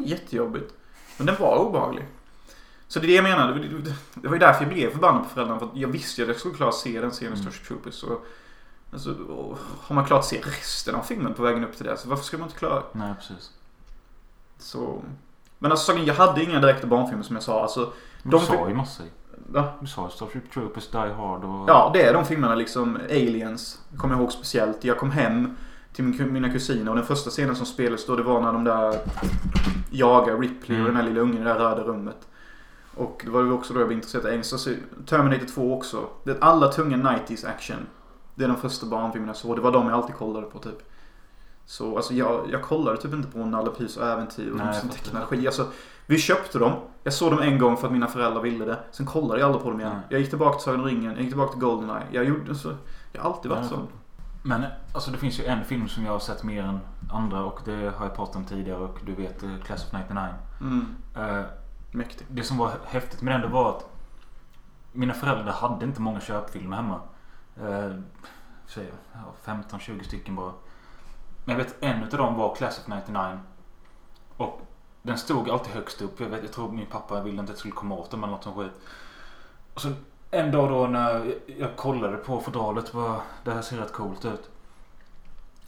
Jättejobbigt. Men den var obehaglig. Så det är det jag menar. Det- det- Det var ju därför jag blev förbannad på föräldrarna. För att jag visste ju att jag skulle klara att se den scenen, Mm. Starship Troopers. Så, alltså, och har man klarat att se resten av filmen på vägen upp till det. Så varför ska man inte klara Nej, precis. Så... Men alltså jag hade inga direkta barnfilmer som jag sa. Alltså, Men du sa ju massor. va? Du sa Starship Troopers, Die Hard och... Ja, det är de filmerna liksom. Aliens. Kommer jag ihåg speciellt. Jag kom hem till min, mina kusiner och den första scenen som spelades då det var när de där jagar Ripley och Mm. den här lilla ungen i det där röda rummet. Och det var ju också då jag blev intresserad av engelska. Så Terminator 2 också. Det är alla tunga 90s action. Det är de första barnfilmerna jag såg. Det var de jag alltid kollade på typ. Så alltså jag, jag kollade typ inte på Nalle Puhs och äventyr och Nej, skit. Alltså, vi köpte dem. Jag såg dem en gång för att mina föräldrar ville det. Sen kollade jag aldrig på dem igen. Nej. Jag gick tillbaka till Sagan om ringen. Jag gick tillbaka till Goldeneye. Jag gjorde så. Jag har alltid varit Ja, så. Men alltså det finns ju en film som jag har sett mer än andra och det har jag pratat om tidigare och du vet eh, Class of 99. Mm. Eh, Mäktig. det som var häftigt med den det var att mina föräldrar hade inte många köpfilmer hemma. Eh, jag, ja, 15-20 stycken bara. Men jag vet en utav dem var Class of 99. Och den stod alltid högst upp. Jag, vet, jag tror min pappa ville inte att jag skulle komma åt den eller något sånt skit. Och så en dag då när jag, kollade på fodralet bara det här ser rätt coolt ut.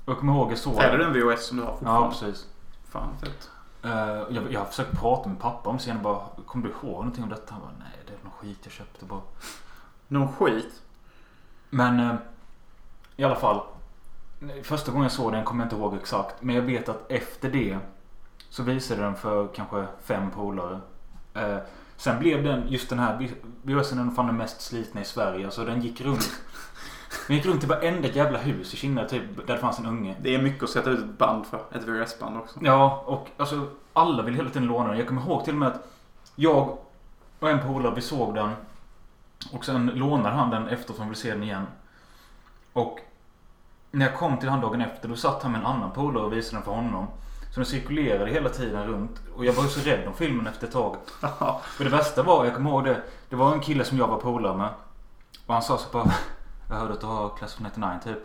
Och jag kommer ihåg jag såg Är det den VHS som du har Ja fortfarande? precis. Fan fett. Eh, jag, jag har försökt prata med pappa om och bara Kommer du ihåg någonting om detta? Han bara nej det är någon skit jag köpte bara. Någon skit? Men eh, i alla fall. Första gången jag såg den kommer jag inte ihåg exakt. Men jag vet att efter det så visade den för kanske fem polare. Eh, sen blev den, just den här VHSen är fan den mest slitna i Sverige. Alltså den gick runt. Vi gick runt i varenda jävla hus i Kina typ, där det fanns en unge. Det är mycket att sätta ut ett band för. Ett VHS-band också. Ja, och alltså alla vill hela tiden låna den. Jag kommer ihåg till och med att jag och en polare, vi såg den. Och sen lånade han den efter för han ville se den igen. Och när jag kom till han dagen efter, då satt han med en annan polare och visade den för honom. Så den cirkulerade hela tiden runt. Och jag var ju så rädd om filmen efter ett tag. Och det värsta var, jag kommer ihåg det. Det var en kille som jag var polare med. Och han sa så bara. Jag hörde att du har Class of 99 typ.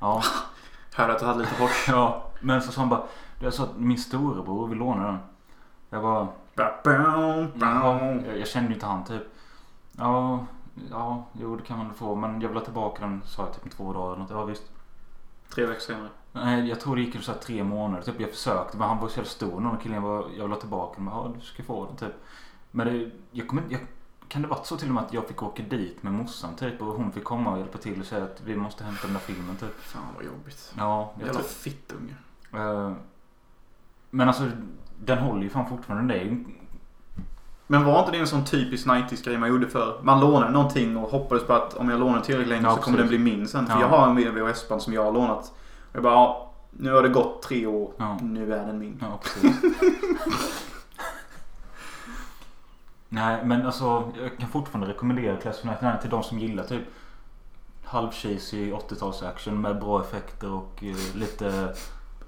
Ja. Hörde att du hade lite hårt. Ja. Men så sa han bara. Det är så att min storebror vill låna den. Jag bara. Ja, jag, jag kände ju inte han typ. Ja, ja, jo det kan man få. Men jag vill ha tillbaka den sa jag typ om två dagar eller något. Ja visst. Tre veckor senare. Nej, jag tror det gick så här tre månader. Typ jag försökte men han var så jävla stor. Någon killen var, jag vill ha tillbaka den. Ja, du ska få den typ. Men det, jag kommer inte, jag, kan det varit så till och med att jag fick åka dit med morsan typ och hon fick komma och hjälpa till och säga att vi måste hämta den där filmen typ. Fan vad jobbigt. Ja, jag Jävla fittunge. eh, Men alltså den håller ju fan fortfarande. Det är ju Men var inte det en sån typisk 90s grej man gjorde för Man lånade någonting och hoppades på att om jag lånar tillräckligt länge Ja, så kommer den precis. bli min sen. För Ja. jag har en VHS-band som jag har lånat. Och jag bara, ja, nu har det gått tre år. Ja. Nu är den min. Ja, precis. Nej, men alltså jag kan fortfarande rekommendera Class of 99 till de som gillar typ halvcheesy 80-talsaction med bra effekter och eh, lite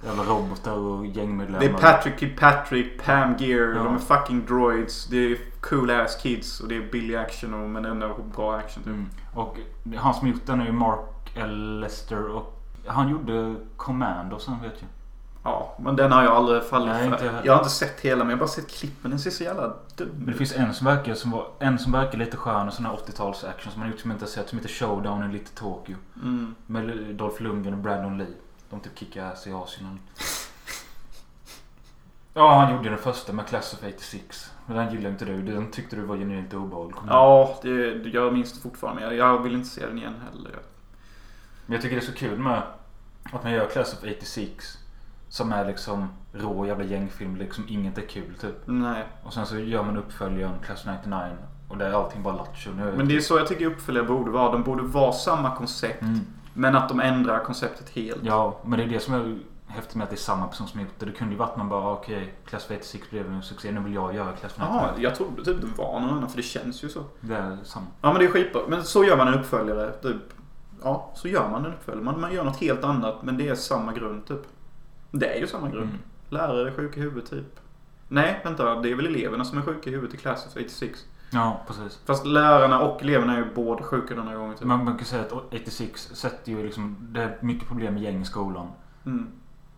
jävla robotar och gängmedlemmar. Det är Patrick Kilpatrick, Pam Gear, Ja. de är fucking droids. Det är cool ass kids och det är billig action och, men ändå bra action typ. Mm. Och han som gjort den är ju Mark L. Lester och han gjorde Commando sen vet jag. Ja, men den har jag aldrig fallit Nej, för. jag har inte sett hela men jag har bara sett klippen. Den ser så jävla dum Men det ut. finns en som verkar, som var, en som verkar lite skön och sån här 80-tals action som man gjort som inte sett som heter Showdown in Little Tokyo. Mm. Med Dolph Lundgren och Brandon Lee. De typ kickar ass i Asien. Ja, han gjorde den första med Class of 86. Men den gillade inte du. Den tyckte du var genuint obehaglig. Ja, det, jag minns det fortfarande. Jag, jag vill inte se den igen heller. Men jag tycker det är så kul med att man gör Class of 86. Som är liksom rå jävla gängfilm. Liksom inget är kul typ. Nej. Och sen så gör man uppföljaren Class of 99. Och där är allting bara lattjo. Men det är så jag tycker uppföljare borde vara. De borde vara samma koncept. Mm. Men att de ändrar konceptet helt. Ja, men det är det som är häftigt med att det är samma person som gjort det. Det kunde ju varit man bara okej, Class of 86 blev en succé. Nu vill jag göra Class of 99. Jaha, jag trodde typ det var någon annan för det känns ju så. Det är samma. Ja men det är skitbra. Men så gör man en uppföljare. Typ. Ja, så gör man en uppföljare. Man, man gör något helt annat men det är samma grund typ. Det är ju samma grund. Mm. Lärare är sjuka i huvudet typ. Nej, vänta. Det är väl eleverna som är sjuka i huvudet i Class of 86. Ja, precis. Fast lärarna och eleverna är ju båda sjuka den här gången typ. Man, man kan säga att 86 sätter ju liksom... Det är mycket problem med gäng i skolan. Mm.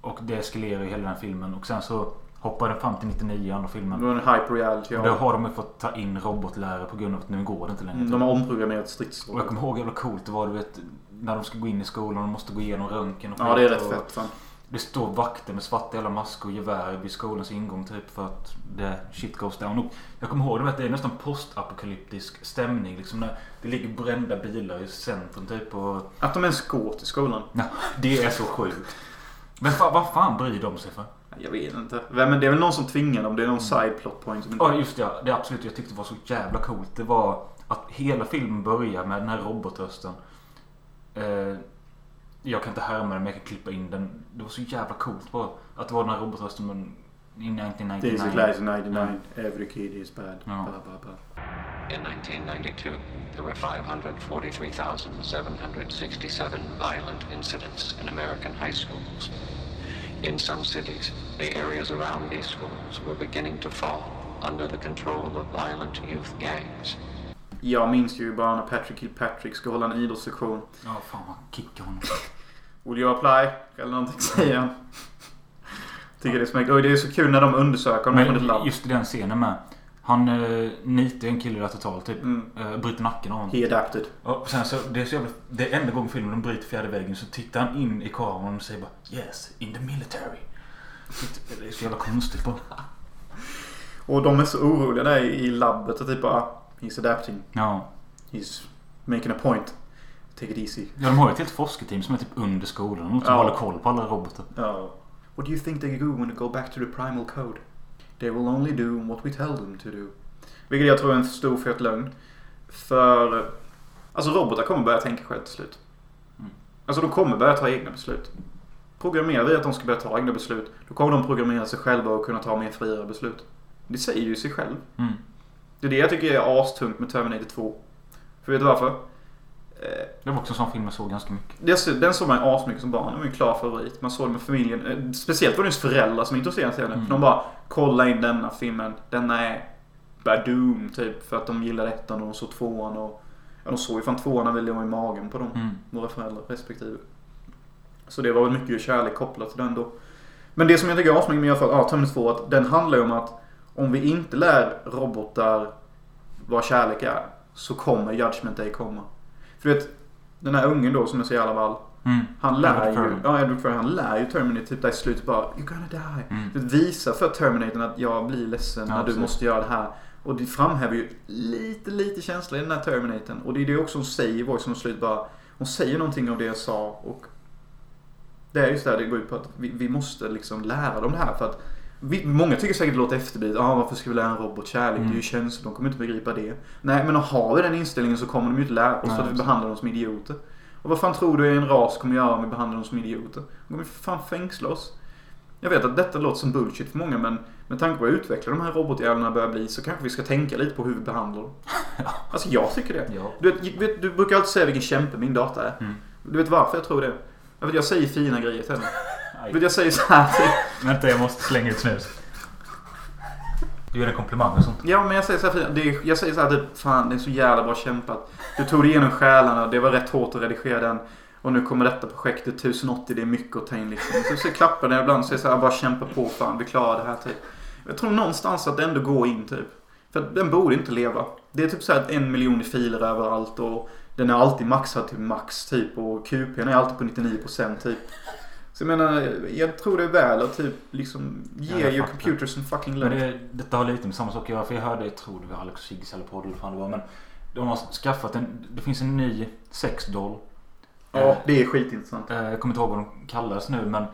Och det eskalerar ju hela den här filmen. Och sen så hoppar den fram till 99 i andra Det filmen. var en hyper reality. Och då Ja. har de ju fått ta in robotlärare på grund av att nu går det inte längre. Mm, De har omprogrammerat stridsrobot. Och jag kommer ihåg hur jävla coolt det var du vet. När de ska gå in i skolan och de måste gå igenom röntgen och Ja, det är rätt och fett fan. Det står vakter med svarta jävla masker och gevär vid skolans ingång typ för att det shit goes down. Och jag kommer ihåg att det är nästan postapokalyptisk stämning liksom när det ligger brända bilar i centrum typ och Att de ens går till skolan. Ja, det är så sjukt. Men fa, vad fan bryr de sig för? Jag vet inte. Men det är väl någon som tvingar dem. Det är någon side plot point. Som inte... Ja just det, ja. det är absolut jag tyckte var så jävla coolt. Det var att hela filmen börjar med den här robotrösten. Eh, jag kan inte härma den men jag kan klippa in den. Det var så jävla coolt bara. Att det var den här robotrösten men i 1999. This is 99. Every kid is bad. Ja. Ba, ba, ba. In 1992, there were 543,767 violent incidents in American high schools. In some cities, the areas around these schools were beginning to fall under the control of violent youth gangs. Jag minns ju bara när Patrick Kilpatrick ska hålla en idrottslektion. Ja fan vad kickar honom. Would you apply? Eller någonting säger han. Tycker det är smäkt. Och det är så kul när de undersöker ett Men labb. just den scenen med. Han eh, nitar en kille där totalt typ. Mm. Eh, bryter nacken av honom. He adapted. Och sen så, det är så jävla, det är enda gången filmen de bryter fjärde väggen så tittar han in i kameran och säger bara Yes, in the military. Det är så jävla konstigt bara. Och de är så oroliga där i labbet och typ bara He's adapting. Ja. He's making a point. Take it easy. ja, de har ju ett helt forskarteam som är typ under skolan. Som Ja. håller koll på alla robotar. Ja. What do you think they do when they go back to the primal code? They will only do what we tell them to do. Vilket jag tror är en stor fet lögn. För... Alltså robotar kommer börja tänka själv till slut. Mm. Alltså de kommer börja ta egna beslut. Programmerar vi att de ska börja ta egna beslut. Då kommer de programmera sig själva och kunna ta mer friare beslut. Det säger ju sig själv. Mm. Det är det jag tycker är astungt med Terminator 2. För vet du varför? Det var också en sån film jag såg ganska mycket. Den såg man asmycket som barn. Det var en klar favorit. Man såg den med familjen. Eh, Speciellt var det ens föräldrar som intresserade sig av den. Mm. För de bara kolla in denna filmen. Denna är Badoom typ. För att de gillade ettan och de såg tvåan. Och, ja, de såg ju fan tvåan när vi låg i magen på dem. Mm. Våra föräldrar respektive. Så det var väl mycket kärlek kopplat till den då. Men det som jag tycker är asmycket med i alla fall, ja, Terminator 2, att den handlar ju om att om vi inte lär robotar vad kärlek är så kommer Judgment Day komma. För du vet, den här ungen då som är så jävla ball. Mm. Han lär Edward ju, ja Edward Furlong, han lär ju Terminator typ där i slutet bara You're gonna die. Mm. Det visar för Terminatorn att jag blir ledsen Ja, när du måste göra det här. Och det framhäver ju lite, lite känsla i den här Terminatorn. Och det är det också hon säger i voicen mot slutet bara. Hon säger någonting av det jag sa och det är just det här det går ut på att vi, vi måste liksom lära dem det här för att många tycker säkert det låter efterblivet. Ah, varför ska vi lära en robot kärlek? Det är ju Mm. känslor. De kommer inte begripa det. Nej, men har vi den inställningen så kommer de ju inte lära oss Nej, att vi behandlar dem som idioter. Och vad fan tror du en ras kommer göra om vi behandlar dem som idioter? De kommer för fan fängsla oss. Jag vet att detta låter som bullshit för många men med tanke på hur utvecklade de här robotjävlarna börjar bli så kanske vi ska tänka lite på hur vi behandlar dem. Alltså jag tycker det. Ja. Du, vet, du brukar alltid säga vilken kämpe min data är. Mm. Du vet varför jag tror det? Jag, vet, jag säger fina grejer till henne. Vet, jag säger så här till Vänta, jag måste slänga ut snus. Du ger en komplimang och sånt. Ja men jag säger så här, det är, jag säger så här typ, fan det är så jävla bra kämpat. Du tog dig igenom själarna, det var rätt hårt att redigera den. Och nu kommer detta projektet 1080, det är mycket att ta in liksom. Så, så klappar den ibland och säger så här, bara kämpa på fan, vi klarar det här typ. Jag tror någonstans att det ändå går in typ. För den borde inte leva. Det är typ så här en miljon i filer överallt och den är alltid maxad till max typ och QPn är alltid på 99% typ. Så jag menar, jag tror det är väl att typ liksom Ja, ge jag your computer some fucking Men love. det, detta har lite med samma sak att göra. För jag hörde, jag tror det var Alex Siggs eller podd eller vad fan det var. Men de har skaffat en, det finns en ny sexdoll. Ja, det är skitintressant. Eh, Jag kommer inte ihåg vad de kallas nu men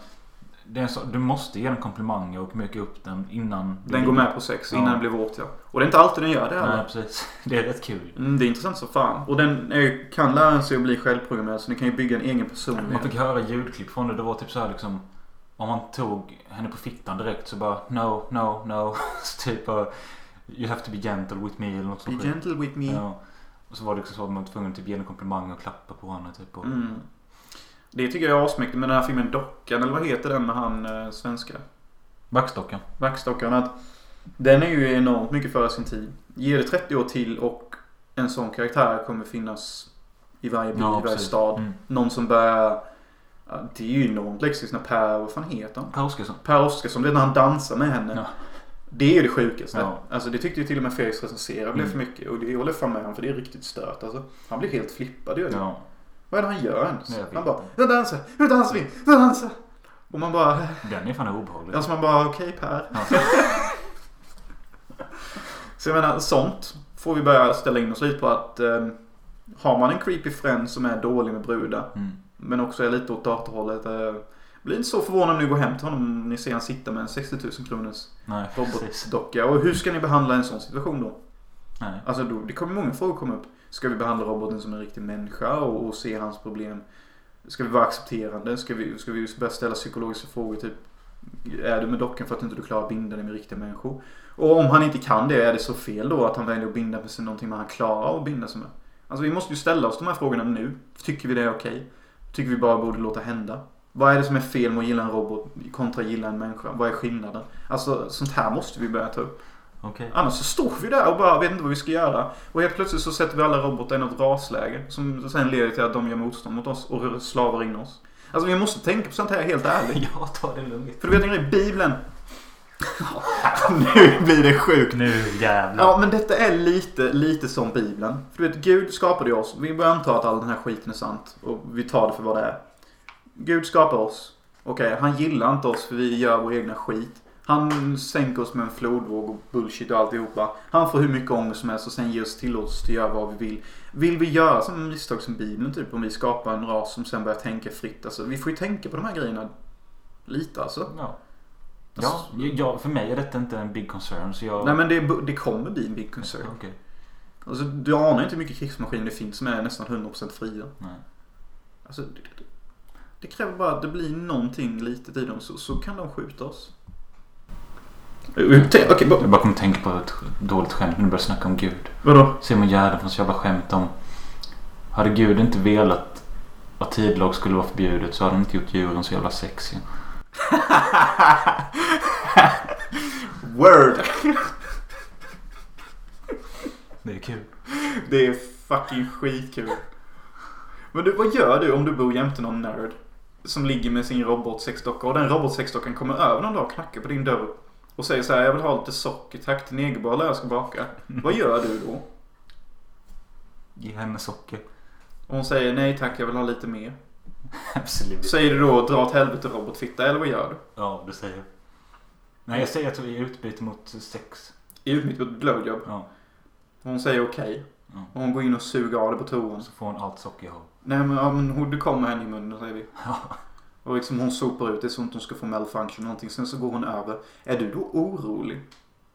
det är så, du måste ge den komplimanger och mjuka upp den innan. Den går med på sex innan Ja. den blir våt ja. Och det är inte alltid den gör det Nej heller. precis. Det är rätt kul. Mm, det är intressant så fan. Och den är, kan lära sig att bli självprogrammerad så ni kan ju bygga en egen Man personlighet. fick höra ljudklipp från det. Det var typ så här liksom. Om man tog henne på fittan direkt så bara no, no, no. Så typ uh, You have to be gentle with me eller något Be sånt. gentle with me. Ja. Och så var det liksom så att man var tvungen att typ ge henne komplimanger och klappa på henne typ. Och, Mm. Det tycker jag är asmäktigt med den här filmen Dockan, eller vad heter den med han eh, svenska? Backstocken. Backstocken. Att den är ju enormt mycket före sin tid. Ge det 30 år till och en sån karaktär kommer finnas i varje by, i varje stad. Mm. Någon som börjar... Ja, det är ju enormt läxigt när Per, vad fan heter han? Per Oscarsson. Per Oscarsson, det är när han dansar med henne. Ja. Det är ju det sjukaste. Ja. Alltså det tyckte ju till och med Felix recenserade blev Mm. för mycket. Och det jag håller fan med honom för det är riktigt stört alltså. Han blir helt flippad ju. Ja. Vad är det han gör ens? Han bara, nu dansar, nu dansar vi, nu dansar. Och man bara, Den är fan obehaglig. alltså man bara okej Per. Ja. Så jag menar sånt får vi börja ställa in oss lite på att eh, har man en creepy friend som är dålig med brudar Mm. men också är lite åt datorhållet. Eh, blir inte så förvånad när ni går hem till honom och ni ser han sitta med en 60 000 kronors robotdocka. Och hur ska ni behandla en sån situation då? Nej. Alltså då, det kommer många frågor komma upp. Ska vi behandla roboten som en riktig människa och, och se hans problem? Ska vi vara accepterande? Ska vi, ska vi börja ställa psykologiska frågor typ Är du med dockan för att inte du klarar att binda dig med riktiga människor? Och om han inte kan det, är det så fel då att han väljer att binda sig med någonting man klarar att binda sig med? Alltså vi måste ju ställa oss de här frågorna nu. Tycker vi det är okej? Tycker vi bara borde låta hända? Vad är det som är fel med att gilla en robot kontra att gilla en människa? Vad är skillnaden? Alltså sånt här måste vi börja ta upp. Okej. Annars så står vi där och bara vet inte vad vi ska göra. Och helt plötsligt så sätter vi alla robotar i något rasläge. Som sen leder till att de gör motstånd mot oss och slavar in oss. Alltså vi måste tänka på sånt här helt ärligt. Ja, ta det lugnt. För du vet en grej, Bibeln. nu blir det sjukt. Nu jävlar. Ja men detta är lite, lite som Bibeln. För du vet, Gud skapade oss. Vi börjar anta att all den här skiten är sant. Och vi tar det för vad det är. Gud skapar oss. Okej, han gillar inte oss för vi gör vår egna skit. Han sänker oss med en flodvåg och bullshit och alltihopa. Han får hur mycket ångest som helst och sen ger oss tillåtelse att göra vad vi vill. Vill vi göra samma misstag som Bibeln typ om vi skapar en ras som sen börjar tänka fritt. Alltså, vi får ju tänka på de här grejerna lite alltså. Ja. Alltså, Ja, ja, för mig är detta inte en big concern så jag... Nej men det, det kommer bli en big concern. Okej. Alltså, du anar inte hur mycket krigsmaskiner det finns som är nästan 100% fria. Nej. Alltså, det, det, Det kräver bara att det blir någonting litet i dem så, så kan de skjuta oss. Okej, okay, Jag bara kom att tänka på ett dåligt skämt när du började snacka om Gud. vadå? Simon Gärdenfors jävla skämt om. Hade Gud inte velat att tidlag skulle vara förbjudet så hade han inte gjort djuren så jävla sexiga. Word! Det är kul. Det är fucking skitkul. Men du, vad gör du om du bor jämte någon nörd? Som ligger med sin robotsexdocka och den robotsexdockan kommer över någon dag och knackar på din dörr. Och säger så här, jag vill ha lite socker tack till negerbollar jag ska baka. Vad gör du då? Ge henne socker. Och hon säger nej tack jag vill ha lite mer. Absolut. Säger du då dra åt helvete robotfitta eller vad gör du? Ja, det säger jag. Nej, jag säger att vi är utbyte mot sex. I utbyte mot blowjob. Ja. Hon säger okej. Ja. Och hon går in och suger av det på toan. Så får hon allt socker jag har. Nej men, ja, men du kommer henne i munnen säger vi. Ja. Och liksom hon sopar ut det så att hon ska få malfunction eller någonting. Sen så går hon över. Är du då orolig?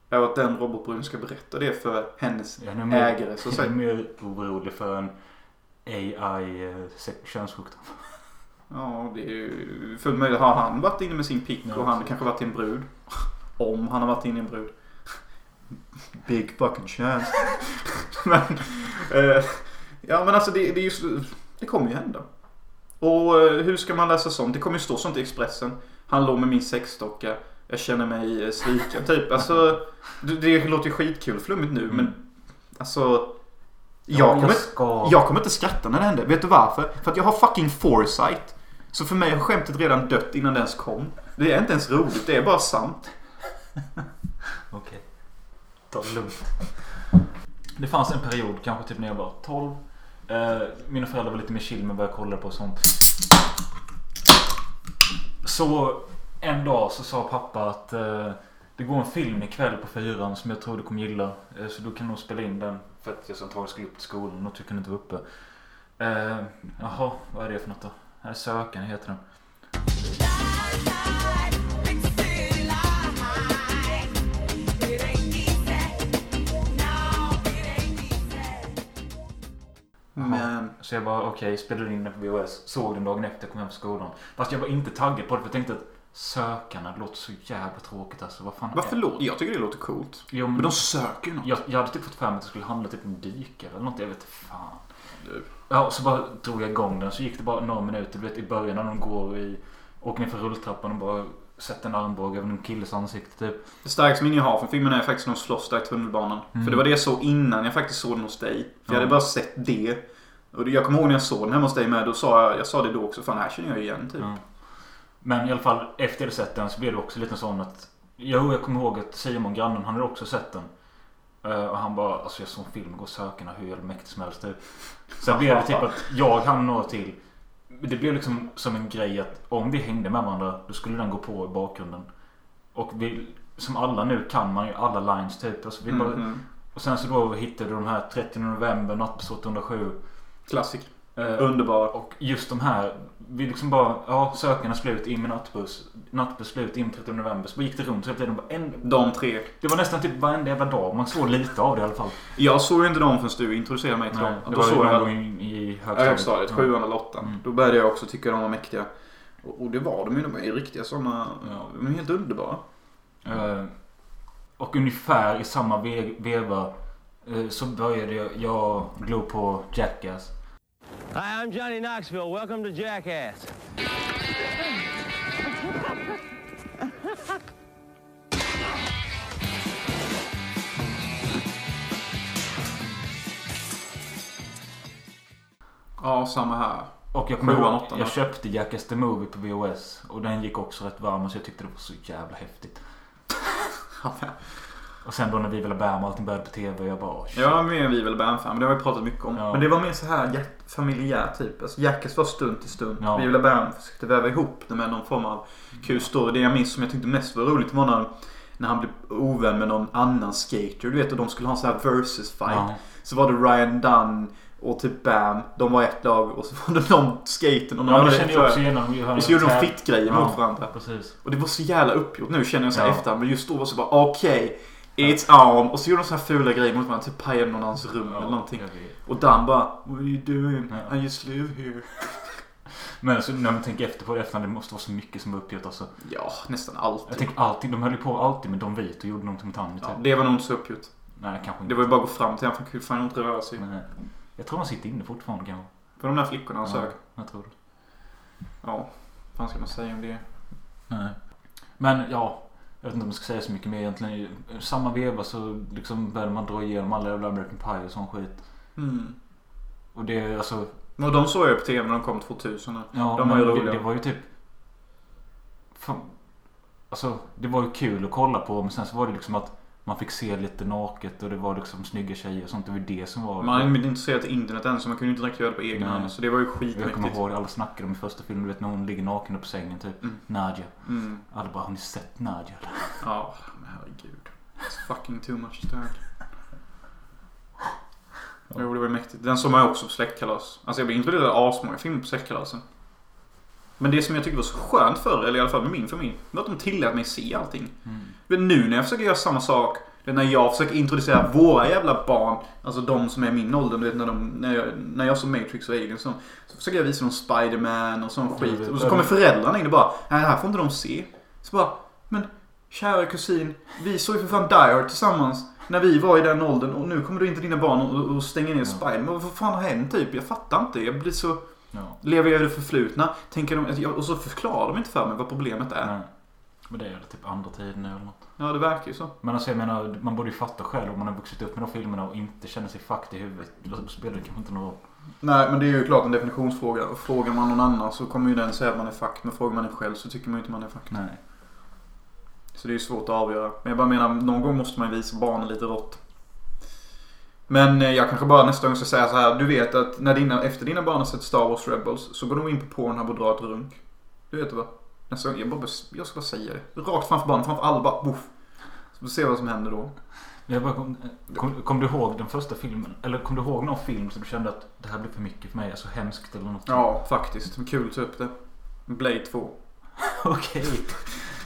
Över att den robotbruden ska berätta det för hennes Jag är mer, ägare så att jag är mer orolig för en AI eh, könssjukdom. Ja, det är ju fullt möjligt. Har han varit inne med sin pick och han kanske varit i en brud. Om han har varit inne i en brud. Big fucking chance. men, eh, ja men alltså det, det är ju så- Det kommer ju hända. Och eh, hur ska man läsa sånt? Det kommer ju stå sånt i Expressen. Han låg med min sexdocka. Jag känner mig eh, sviken typ. Alltså det, låter ju skitkul flummigt nu men alltså. Jag kommer, ska... jag kommer inte skratta när det händer. Vet du varför? För att jag har fucking foresight. Så för mig har skämtet redan dött innan det ens kom. Det är inte ens roligt, det är bara sant. Okej. Ta det lugnt. Det fanns en period, kanske typ när jag var 12. Eh, mina föräldrar var lite mer chill med vad jag kollade på och sånt. Så en dag så sa pappa att eh, det går en film ikväll på fyran som jag tror du kommer gilla. Eh, så du kan nog spela in den. För att jag antagligen skulle upp till skolan och tycker inte vara uppe. Eh, jaha, vad är det för något då? Här är Sökaren heter den. Men Så jag bara okej, spelade in den på VHS. Såg den dagen efter, kom hem från skolan. Fast jag var inte taggad på det för jag tänkte att Sökarna, låter så jävla tråkigt alltså. Vad fan varför låter Jag tycker det låter coolt. Jo, men Men de söker ju något. jag, jag hade typ fått för mig att det skulle handla typ om dykare eller något. Jag vet fan. Du. Ja, så bara drog jag igång den. Så gick det bara några minuter. Du vet i början när de går i... Åker ner för rulltrappan och bara sätter en armbåge över en killes ansikte typ. Det starkaste minne jag har från filmen är faktiskt när de slåss där i tunnelbanan. Mm. För det var det jag såg innan jag faktiskt såg den hos dig. För jag Ja. hade bara sett det. Och jag kommer ihåg när jag såg den hemma hos dig med. Då sa jag, jag sa det då också. Fan, här känner jag igen typ. Ja. Men i alla fall efter jag hade sett den så blev det också lite sån att Jo, jag kommer ihåg att Simon, grannen, han hade också sett den. Eh, och han bara, alltså jag såg en film, gå sökarna hur jävla mäktigt som helst typ. Sen blev det typ att jag, han några till. Det blev liksom som en grej att om vi hängde med varandra då skulle den gå på i bakgrunden. Och vi, som alla nu kan man ju alla lines typ. Alltså vi bara, Mhm. och sen så då hittade de här 30 november, Nattbuss 807. Klassiker. Eh, Underbar. och just de här, vi liksom bara, ja sökarna slut, in med nattbuss. Nattbuss slut, in 30 november. Så gick det runt hela tiden. Bara en, De tre. det var nästan typ varenda jävla dag. Man såg lite av det i alla fall. Jag såg ju inte dem förrän du introducerade mig till Nej, dem. det Då var såg någon jag gång i, högstadiet. högstadiet, Ja. sjuan eller åttan. Mm. Då började jag också tycka de var mäktiga. Och, och det var de ju. De är ju riktiga sådana. Ja. De är helt underbara. Eh, och ungefär i samma ve- veva så började jag, jag glo på Jackass. Hi, I'm Johnny Knoxville. Welcome to Jackass. Ja, samma här. Och jag kommer ihåg, jag köpte Jackass the Movie på VHS. Och den gick också rätt varm så jag tyckte det var så jävla häftigt. Och sen då när Vi vill ha Bam och allting började på TV. Jag bara shit. Jag är mer Vi väl Bam fan, men det har vi pratat mycket om. Ja. Men det var mer så här familjärt typ. Alltså Jackass var stund till stund. Ja. Vi väl Bam försökte väva ihop det med någon form av kul story. Det jag minns som jag tyckte mest var roligt var när, när han blev ovän med någon annan skater. Du vet och de skulle ha en sån här versus fight. Ja. Så var det Ryan Dunn och typ Bam. De var ett lag och så var det någon skaten och någon Ja, annan det känner jag också igen. när vi hör Och så gjorde de fittgrejer Ja. mot varandra. Precis. Och det var så jävla uppgjort. Nu känner jag så här Ja. efter. Men just då var så bara okej. It's on. Och så gjorde de så här fula grejer mot varandra. Typ pajade någon annans rum eller någonting. jag. Och Dan bara What are you doing? I just live here. Men alltså, när man tänker efter på det efterhand, det måste vara så mycket som var uppgjort alltså. Ja, nästan Jag alltid. tänker alltid, de höll ju på alltid med Don Vito och gjorde någonting Tanny typ. Ja, det var nog inte så uppgjort. Nej, kanske inte. Det var ju bara att gå fram till honom för han kunde fan inte röra sig. Men, jag tror han sitter inne fortfarande kanske. För de där flickorna han Ja, sög. jag tror det. Ja, vad fan ska man säga om det? Nej. Men ja, jag vet inte om jag ska säga så mycket mer egentligen. I samma veva så liksom började man dra igenom alla jävla American Pie och sån skit. Mm. Och det alltså... Och de såg jag på tv när de kom 2000. Ja, De var ju det, roliga. det var ju typ... Fan, alltså det var ju kul att kolla på men sen så var det liksom att man fick se lite naket och det var liksom snygga tjejer och sånt. Det var det som var... Man är inte intresserad av internet än så man kunde inte direkt göra det på egen hand. Så det var ju jag kommer skitmäktigt. ihåg alla snackade om i första filmen, du vet när hon ligger naken på sängen typ. Mm. Nadja. Mm. Alla bara, har ni sett Nadja? Ja, men herregud. It's fucking too much stört. Jo, det var mäktigt. Den såg man också på släktkalas. Alltså jag blev introducerad av asmånga filmer på släktkalasen. Men det som jag tyckte var så skönt förr, eller i alla fall med min familj, var att de tillät mig se allting. Mm. Men nu när jag försöker göra samma sak, när jag försöker introducera våra jävla barn, alltså de som är min ålder, du vet när, de, när, jag, när jag som Matrix och Alien, så, så försöker jag visa dem Spiderman och sån skit. Och så kommer föräldrarna in och bara, nej det här får inte de se. Så bara, men kära kusin, vi såg ju för fan Die Hard tillsammans när vi var i den åldern och nu kommer du in till dina barn och, och stänger ner Ja. Spiderman. Vad fan har hänt typ? Jag fattar inte. Jag blir så... Ja. Lever jag i det förflutna? Tänker de, och så förklarar de inte för mig vad problemet är. Nej. Men det är väl typ andra tiden eller något. Ja, det verkar ju så. Men alltså jag menar, man borde ju fatta själv om man har vuxit upp med de filmerna och inte känner sig fucked i huvudet. Då spelar det kanske inte någon roll. Nej, men det är ju klart en definitionsfråga. Frågar man någon annan så kommer ju den säga att man är fucked. Men frågar man en själv så tycker man ju inte man är fucked. Nej. Så det är ju svårt att avgöra. Men jag bara menar, någon gång måste man ju visa barnen lite rått. Men eh, jag kanske bara nästa gång ska säga så här. Du vet att när dina, efter dina barn har sett Star Wars Rebels så går de in på Pornhub och drar ett runk. Du vet det va? Gång, jag, bara, jag ska bara säga det. Rakt framför barnen, framför alla bara boff. Så får vi se vad som händer då. Jag bara kom, kom, kom du ihåg den första filmen? Eller kom du ihåg någon film som du kände att det här blir för mycket för mig? Alltså hemskt eller något? Ja, faktiskt. Kul att ta upp det. Blade 2. Okej.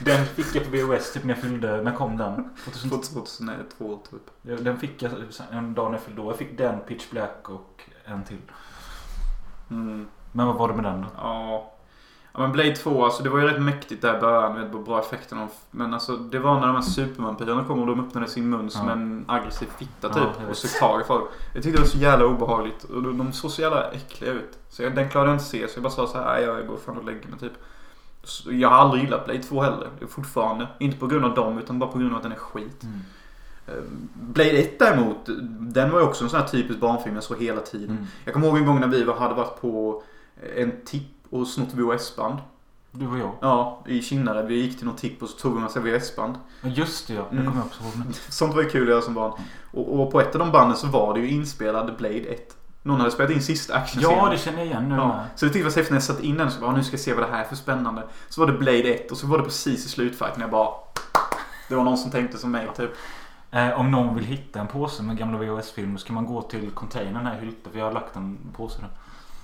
Den fick jag på VHS typ när jag fyllde, när kom den? 2000, 2002 typ. Den fick jag en dag när jag fyllde år. Jag fick den, Pitch Black och en till. Mm. Men vad var det med den då? Ja. Ja men Blade 2, alltså det var ju rätt mäktigt där i början med bra effekter. och- Men alltså det var när de här supervampyrerna kom och de öppnade sin mun som Ja. en aggressiv fitta Ja, typ. jag och sög tag i folk. Jag tyckte det var så jävla obehagligt. Och de, såg så jävla äckliga ut. Så jag, den klarade jag inte se. Så jag bara sa så här, "Nej, jag går fan och lägger mig typ. Så jag har aldrig gillat Blade 2 heller. Fortfarande. Inte på grund av dem utan bara på grund av att den är skit. Mm. Eh, Blade 1 däremot, den var ju också en sån här typisk barnfilm jag såg hela tiden. Mm. Jag kommer ihåg en gång när vi var- hade varit på en tipp och snott VHS-band. Du och jag. Ja, i Kinnare. Vi gick till någon tipp och så tog vi en massa VHS-band. Just det ja. Det Mm. kommer jag också ihåg nu. Sånt var ju kul att göra som barn. Och, och på ett av de banden så var det ju inspelad Blade 1. Någon hade spelat in sista actionscenen. Ja det känner jag igen nu Ja, med. så det tyckte jag var häftigt när jag satt in den så bara, nu ska jag se vad det här är för spännande. Så var det Blade 1 och så var det precis i slutfighten jag bara... Det var någon som tänkte som mig typ. Eh, om någon vill hitta en påse med gamla VHS-filmer så kan man gå till containern här i Hylte. För jag har lagt en påse där.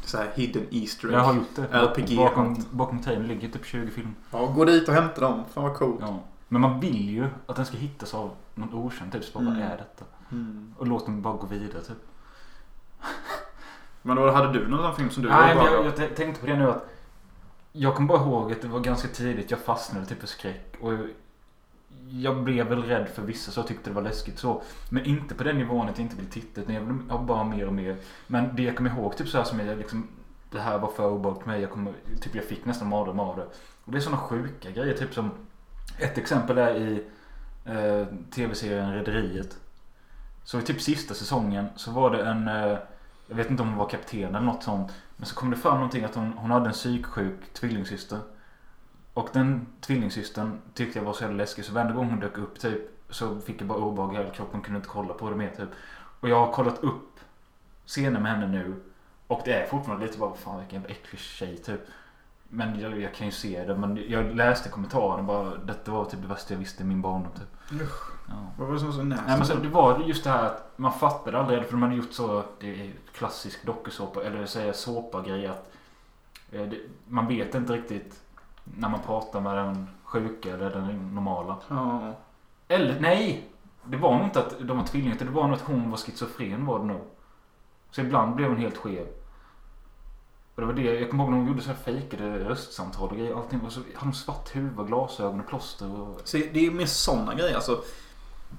Så här hidden Easter egg. Jag har gjort det. RPG. Bakom, bakom containern ligger typ 20 filmer. Ja, gå dit och hämta dem. Fan vad coolt. Ja. Men man vill ju att den ska hittas av någon okänd. Typ så bara, Mm. vad är detta? Mm. Och låt dem bara gå vidare typ. Men då hade du någon film som du Nej, bra jag, jag tänkte på det nu att jag kommer bara ihåg att det var ganska tidigt jag fastnade typ för skräck. Och jag blev väl rädd för vissa så jag tyckte det var läskigt så. Men inte på den nivån att jag inte vill titta utan jag vill ha bara mer och mer. Men det jag kommer ihåg typ så här som jag liksom Det här var för obehagligt för mig. Jag, kommer, typ jag fick nästan mardröm av det. Och det är sådana sjuka grejer. Typ som ett exempel är i eh, tv-serien Rederiet. Så i typ sista säsongen så var det en eh, Jag vet inte om hon var kapten eller något sånt. Men så kom det fram någonting att hon, hon hade en psyksjuk tvillingsyster. Och den tvillingsystern tyckte jag var så jävla läskig så varje gång hon dök upp typ så fick jag bara obehag i hela kroppen. Kunde inte kolla på det mer typ. Och jag har kollat upp scener med henne nu. Och det är fortfarande lite bara fan vilken äcklig tjej typ. Men jag, jag kan ju se det. Men jag läste kommentarerna bara. Detta var typ det värsta jag visste i min barndom typ. Ja. Vad var det som var så nasty? Nej men så det var just det här att man fattade aldrig för de hade gjort så. Det är klassisk dokusåpa eller säga såpa grej att eh, det, man vet inte riktigt när man pratar med den sjuka eller den normala. Ja. Eller nej! Det var nog inte att de var tvillingar utan det var nog att hon var schizofren var det nog. Så ibland blev hon helt skev. Och det var det, jag kommer ihåg när de gjorde så här fejkade röstsamtal och grejer. Allting var så, hade de svart huvud glasögon och plåster och... Så det är mer sådana grejer. Alltså,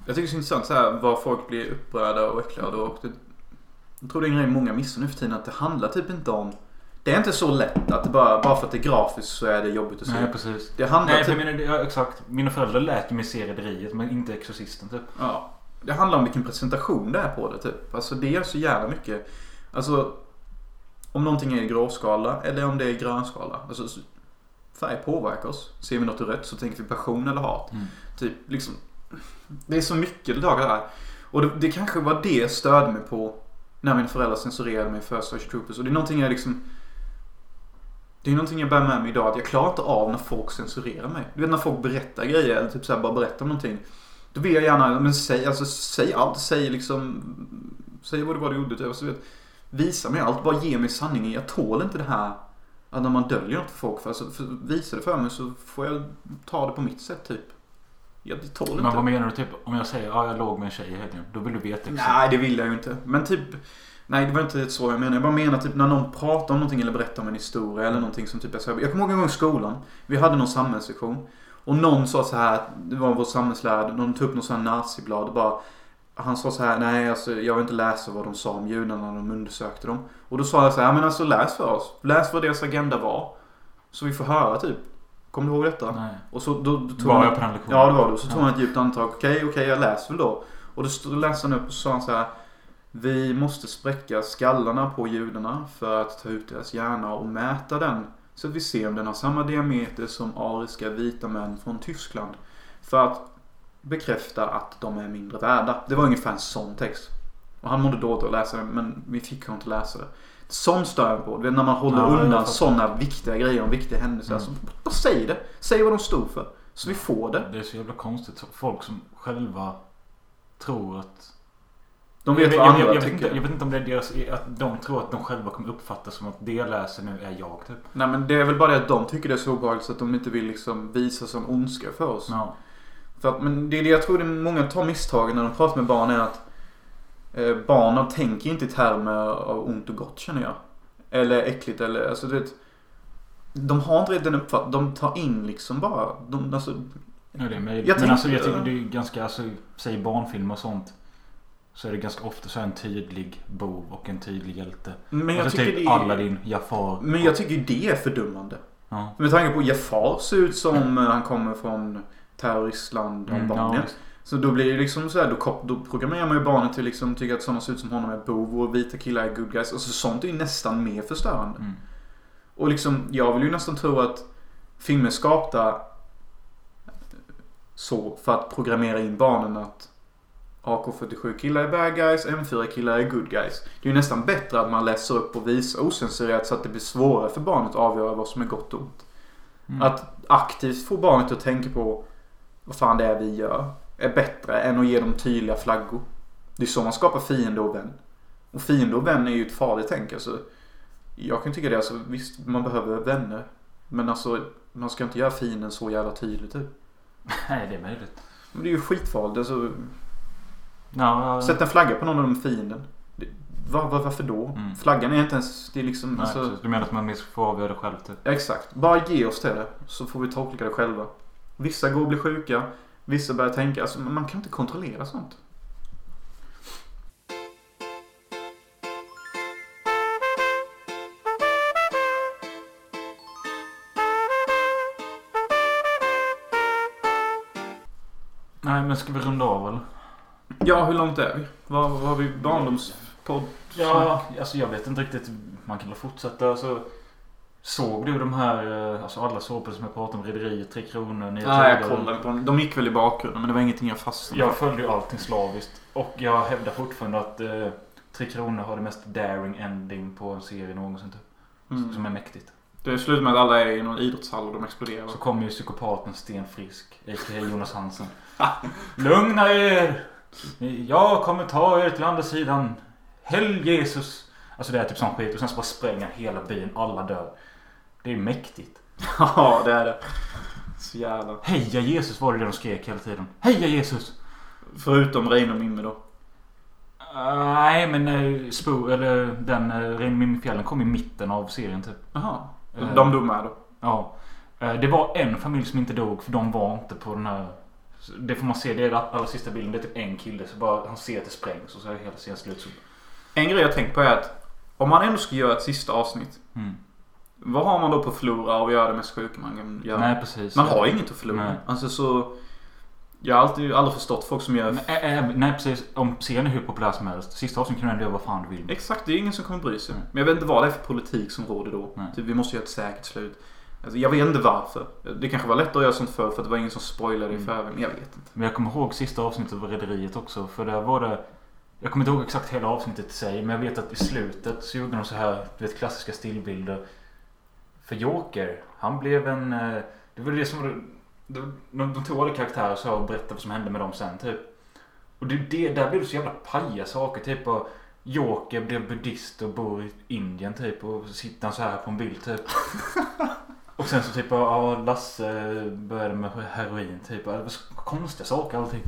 jag tycker det är så intressant så här, vad folk blir upprörda och äcklade och det, Jag tror det är en grej många missar nu för tiden. Att det handlar typ inte om... Det är inte så lätt att bara, bara för att det är grafiskt så är det jobbigt att se. Nej precis. Det handlar Nej, för typ... exakt. Mina föräldrar lät mig se Rederiet men inte Exorcisten typ. Ja. Det handlar om vilken presentation det är på det typ. Alltså det är så jävla mycket. Alltså om någonting är i gråskala eller om det är i grönskala. Alltså så- färg påverkar oss. Ser vi något rött så tänker vi passion eller hat. Mm. Typ liksom. Det är så mycket det här. Och det, det kanske var det jag störde mig på när mina föräldrar censurerade mig för Starship Troopers. Och det är någonting jag liksom det är någonting jag bär med mig idag. Att jag klarar inte av när folk censurerar mig. Du vet när folk berättar grejer eller typ så här bara berättar om någonting. Då vill jag gärna, men säg, alltså, säg allt. Säg liksom, säg vad det var du gjorde. Typ. Alltså, vet, visa mig allt. Bara ge mig sanningen. Jag tål inte det här. Att när man döljer något för folk. För, alltså, för, visa det för mig så får jag ta det på mitt sätt typ. Jag tål inte. Men vad menar du typ om jag säger ja jag låg med en tjej i helgen. Då vill du veta exakt. Nej, det vill jag ju inte. Men typ... Nej, det var inte så jag menar. Jag bara menar typ när någon pratar om någonting eller berättar om en historia eller någonting som typ är så här. Jag kommer ihåg en gång i skolan. Vi hade någon samhällssektion. Och någon sa så här. Det var vår samhällslärare. Någon tog upp någon sån här naziblad. och Bara, han sa så här. Nej, alltså jag vill inte läsa vad de sa om judarna när de undersökte dem. Och då sa jag så här. Men alltså läs för oss. Läs vad deras agenda var. Så vi får höra typ. Kommer du ihåg detta? Nej. Och så då, då tog Var han- jag på den lektionen? Ja det var du. Så tog Ja. han ett djupt andetag. Okej, okej jag läser väl då. Och då läste han upp och så sa han så här. Vi måste spräcka skallarna på judarna för att ta ut deras hjärna och mäta den. Så att vi ser om den har samma diameter som ariska vita män från Tyskland. För att bekräfta att de är mindre värda. Det var ungefär en sån text. Och han mådde dåligt att läsa det men vi fick honom inte läsa det. Sånt stör jag på. Det är när man håller Ja, undan sådana viktiga grejer om viktiga händelser. Mm. Alltså, bara säg det. Säg vad de stod för. Så vi får det. Det är så jävla konstigt. Folk som själva tror att... De vet jag, vad andra jag, jag, vet tycker. inte, jag vet inte om det är deras... Att de tror att de själva kommer uppfatta som att det jag läser nu är jag typ. Nej men det är väl bara det att de tycker det är så obehagligt så att de inte vill liksom visa som ondska för oss. Ja. För att, men det är det jag tror det är många tar misstagen när de pratar med barn är att eh, barnen tänker inte i termer av ont och gott känner jag. Eller äckligt eller alltså du vet. De har inte den uppfattningen. De tar in liksom bara. De, alltså, Ja, det är möjligt. Jag Men tänkte- alltså jag tycker det är ganska, alltså, säg barnfilmer och sånt. Så är det ganska ofta så en tydlig bov och en tydlig hjälte. men jag alltså tycker typ det är, Aladdin, Jafar. Men jag tycker det är fördummande. Ja. Med tanke på Jafar ser ut som eh, han kommer från terroristland Mm, ja, Albanien. Så då blir det liksom så här, då, då programmerar man ju barnet till liksom tycka att sådana ser ut som honom är bov och vita killar är good guys. Alltså sånt är ju nästan mer förstörande. Mm. Och liksom, jag vill ju nästan tro att filmer skapta så för att programmera in barnen att AK47 killar är bad guys, M4 killar är good guys. Det är ju nästan bättre att man läser upp och visar osensurerat så att det blir svårare för barnet att avgöra vad som är gott och ont. Mm. Att aktivt få barnet att tänka på vad fan det är vi gör är bättre än att ge dem tydliga flaggor. Det är så man skapar fiende och vän. Och fiende och vän är ju ett farligt tänk. Alltså, jag kan tycka det. Alltså, visst, man behöver vänner. Men alltså, man ska inte göra fienden så jävla tydligt. Typ. Nej, det är möjligt. Men det är ju skitfarligt. Alltså, Ja, sätt en flagga på någon av de fienden. Var, var, varför då? Mm. Flaggan är inte ens... Det är liksom... Nej, alltså. Du menar att man får avgöra det själv typ? Ja, Exakt. Bara ge oss till det. Så får vi tolka det själva. Vissa går och blir sjuka. Vissa börjar tänka. Alltså, man kan inte kontrollera sånt. Nej, men ska vi runda av eller? Ja, hur långt är vi? Vad, har vi? Barndomspodd? Ja, alltså jag vet inte riktigt. Man kan väl fortsätta. Alltså, såg du de här, eh, alltså alla såpor som jag pratade om? Rederiet, Tre Kronor, Nya Nej, jag kollade på dem. De gick väl i bakgrunden men det var ingenting jag fastnade Jag följde ju allting slaviskt. Och jag hävdar fortfarande att eh, Tre Kronor har det mest daring ending på en serie någonsin. Typ. Mm. Som är mäktigt. Det slutar med att alla är i någon idrottshall och de exploderar. Så kommer ju psykopaten Sten Frisk, a.k.a. Jonas Hansen. Lugna er! Jag kommer ta er till andra sidan. Häll Jesus! Alltså det är typ sån skit. Och sen så bara spränga hela byn. Alla dör. Det är mäktigt. Ja, det är det. Så jävla. Heja Jesus var det det de skrek hela tiden. Heja Jesus! Förutom Reine och Mimmi då. Uh, nej, men uh, Spoo, eller den uh, Ren i fjällen kom i mitten av serien typ. Jaha. Eh. De dog med då? Ja. Eh, det var en familj som inte dog för de var inte på den här... Det får man se, det är den allra sista bilden. Det är typ en kille. Så bara han ser att det sprängs och så är hela serien slut. Så, En grej jag tänkt på är att om man ändå ska göra ett sista avsnitt. mm. Vad har man då på att förlora att göra det mest sjuka man kan göra? Nej, precis. Man har inget att förlora. Nej. Alltså så... Jag har alltid, aldrig förstått folk som gör... Men, ä- ä- nej, precis. Om serien är hur populär som helst. Sista avsnittet kan du ändå göra vad fan du vill. Exakt, det är ingen som kommer bry sig. Nej. Men jag vet inte vad det är för politik som råder då. Nej. Typ, vi måste göra ett säkert slut. Alltså, jag vet inte varför. Det kanske var lättare att göra sånt förr för att det var ingen som spoilade i Mm. förväg. Men jag vet inte. Men jag kommer ihåg sista avsnittet av Rederiet också. För där var det... Jag kommer inte ihåg exakt hela avsnittet i sig. Men jag vet att i slutet så gjorde de så här, du vet klassiska stillbilder. För Joker, han blev en... eh, Det var det som var... De, de, tog alla karaktärer så och berättade vad som hände med dem sen typ. Och det, det, där blev det så jävla paja saker. Typ och Joker blev buddhist och bor i Indien typ. Och sitter han så här på en bild typ. Och sen så typ, ja Lasse började med heroin typ. Det var så konstiga saker allting.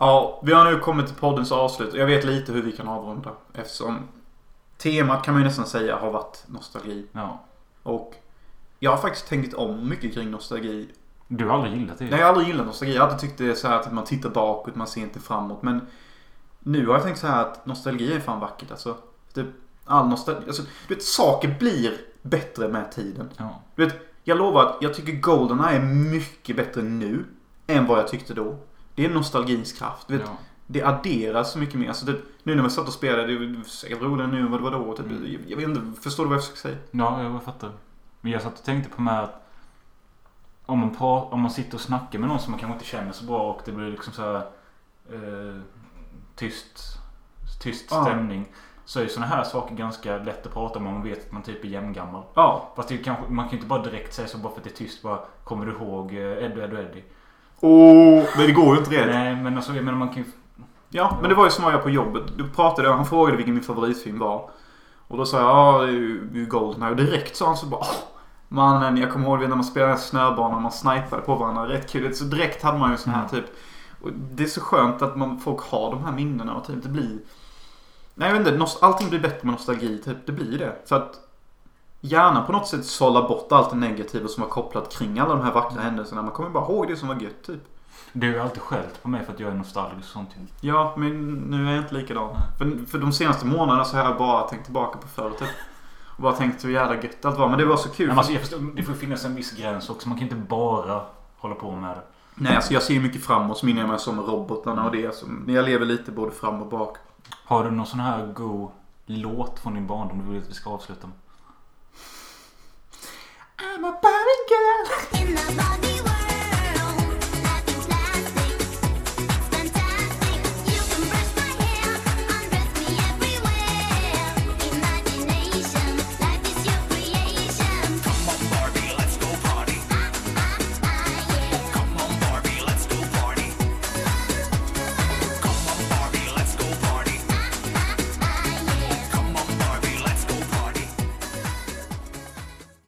Ja, vi har nu kommit till poddens avslut. Jag vet lite hur vi kan avrunda. Eftersom temat kan man ju nästan säga har varit nostalgi. Ja. Och jag har faktiskt tänkt om mycket kring nostalgi. Du har aldrig gillat det? Nej, jag har aldrig gillat nostalgi. Jag har alltid tyckt det är så här att man tittar bakåt, man ser inte framåt. Men nu har jag tänkt så här att nostalgi är fan vackert. Alltså, typ, all nostalgi. Alltså, du vet, saker blir bättre med tiden. Ja. Du vet, jag lovar att jag tycker Goldeneye är mycket bättre nu än vad jag tyckte då. Det är nostalgins kraft. Du vet, ja. det adderas så mycket mer. Alltså, typ, nu när man satt och spelade, det är säkert roligare nu än vad det var då. Typ, Mm. jag, jag vet inte, förstår du vad jag försöker säga? Ja, jag fattar. Men jag satt och tänkte på mig att om man, pra- om man sitter och snackar med någon som man kanske inte känner så bra och det blir liksom så här eh, tyst, tyst Ja. stämning. Så är ju sådana här saker ganska lätt att prata om om man vet att man typ är jämngammal. Ja. Fast det kanske, man kan ju inte bara direkt säga så bara för att det är tyst. Bara, kommer du ihåg eh, Eddie, Eddie, Eddie? Åh, men det går ju inte det. Nej, men alltså jag menar man kan ju... Ja, men det var ju som jag på jobbet. Du pratade, han frågade vilken min favoritfilm var. Och då sa jag, ja ju det är ju Goldeneye. Och direkt sa han så bara, "Åh, mannen jag kommer ihåg när man spelade snöbana, man snipade på varandra. Rätt kul. Så direkt hade man ju sån här Mm. typ. Och det är så skönt att man, folk har de här minnena och typ det blir... Nej jag vet inte, allting blir bättre med nostalgi. Typ, det blir det. Så att gärna på något sätt sålla bort allt det negativa som var kopplat kring alla de här vackra händelserna. Man kommer bara ihåg det som var gött typ. Du har ju alltid skällt på mig för att jag är nostalgisk och sånt. Ja, men nu är jag inte likadan. För, för de senaste månaderna så har jag bara tänkt tillbaka på förr typ. Och bara tänkt hur jävla gött allt var. Men det var så kul. Men alltså, jag förstår, det får finnas en viss gräns också. Man kan inte bara hålla på med det. Nej, alltså jag ser ju mycket framåt. Så minner jag mig som robotarna och det. Som, jag lever lite både fram och bak. Har du någon sån här god låt från din barndom du vill att vi ska avsluta med? I'm a Barbie girl. In the body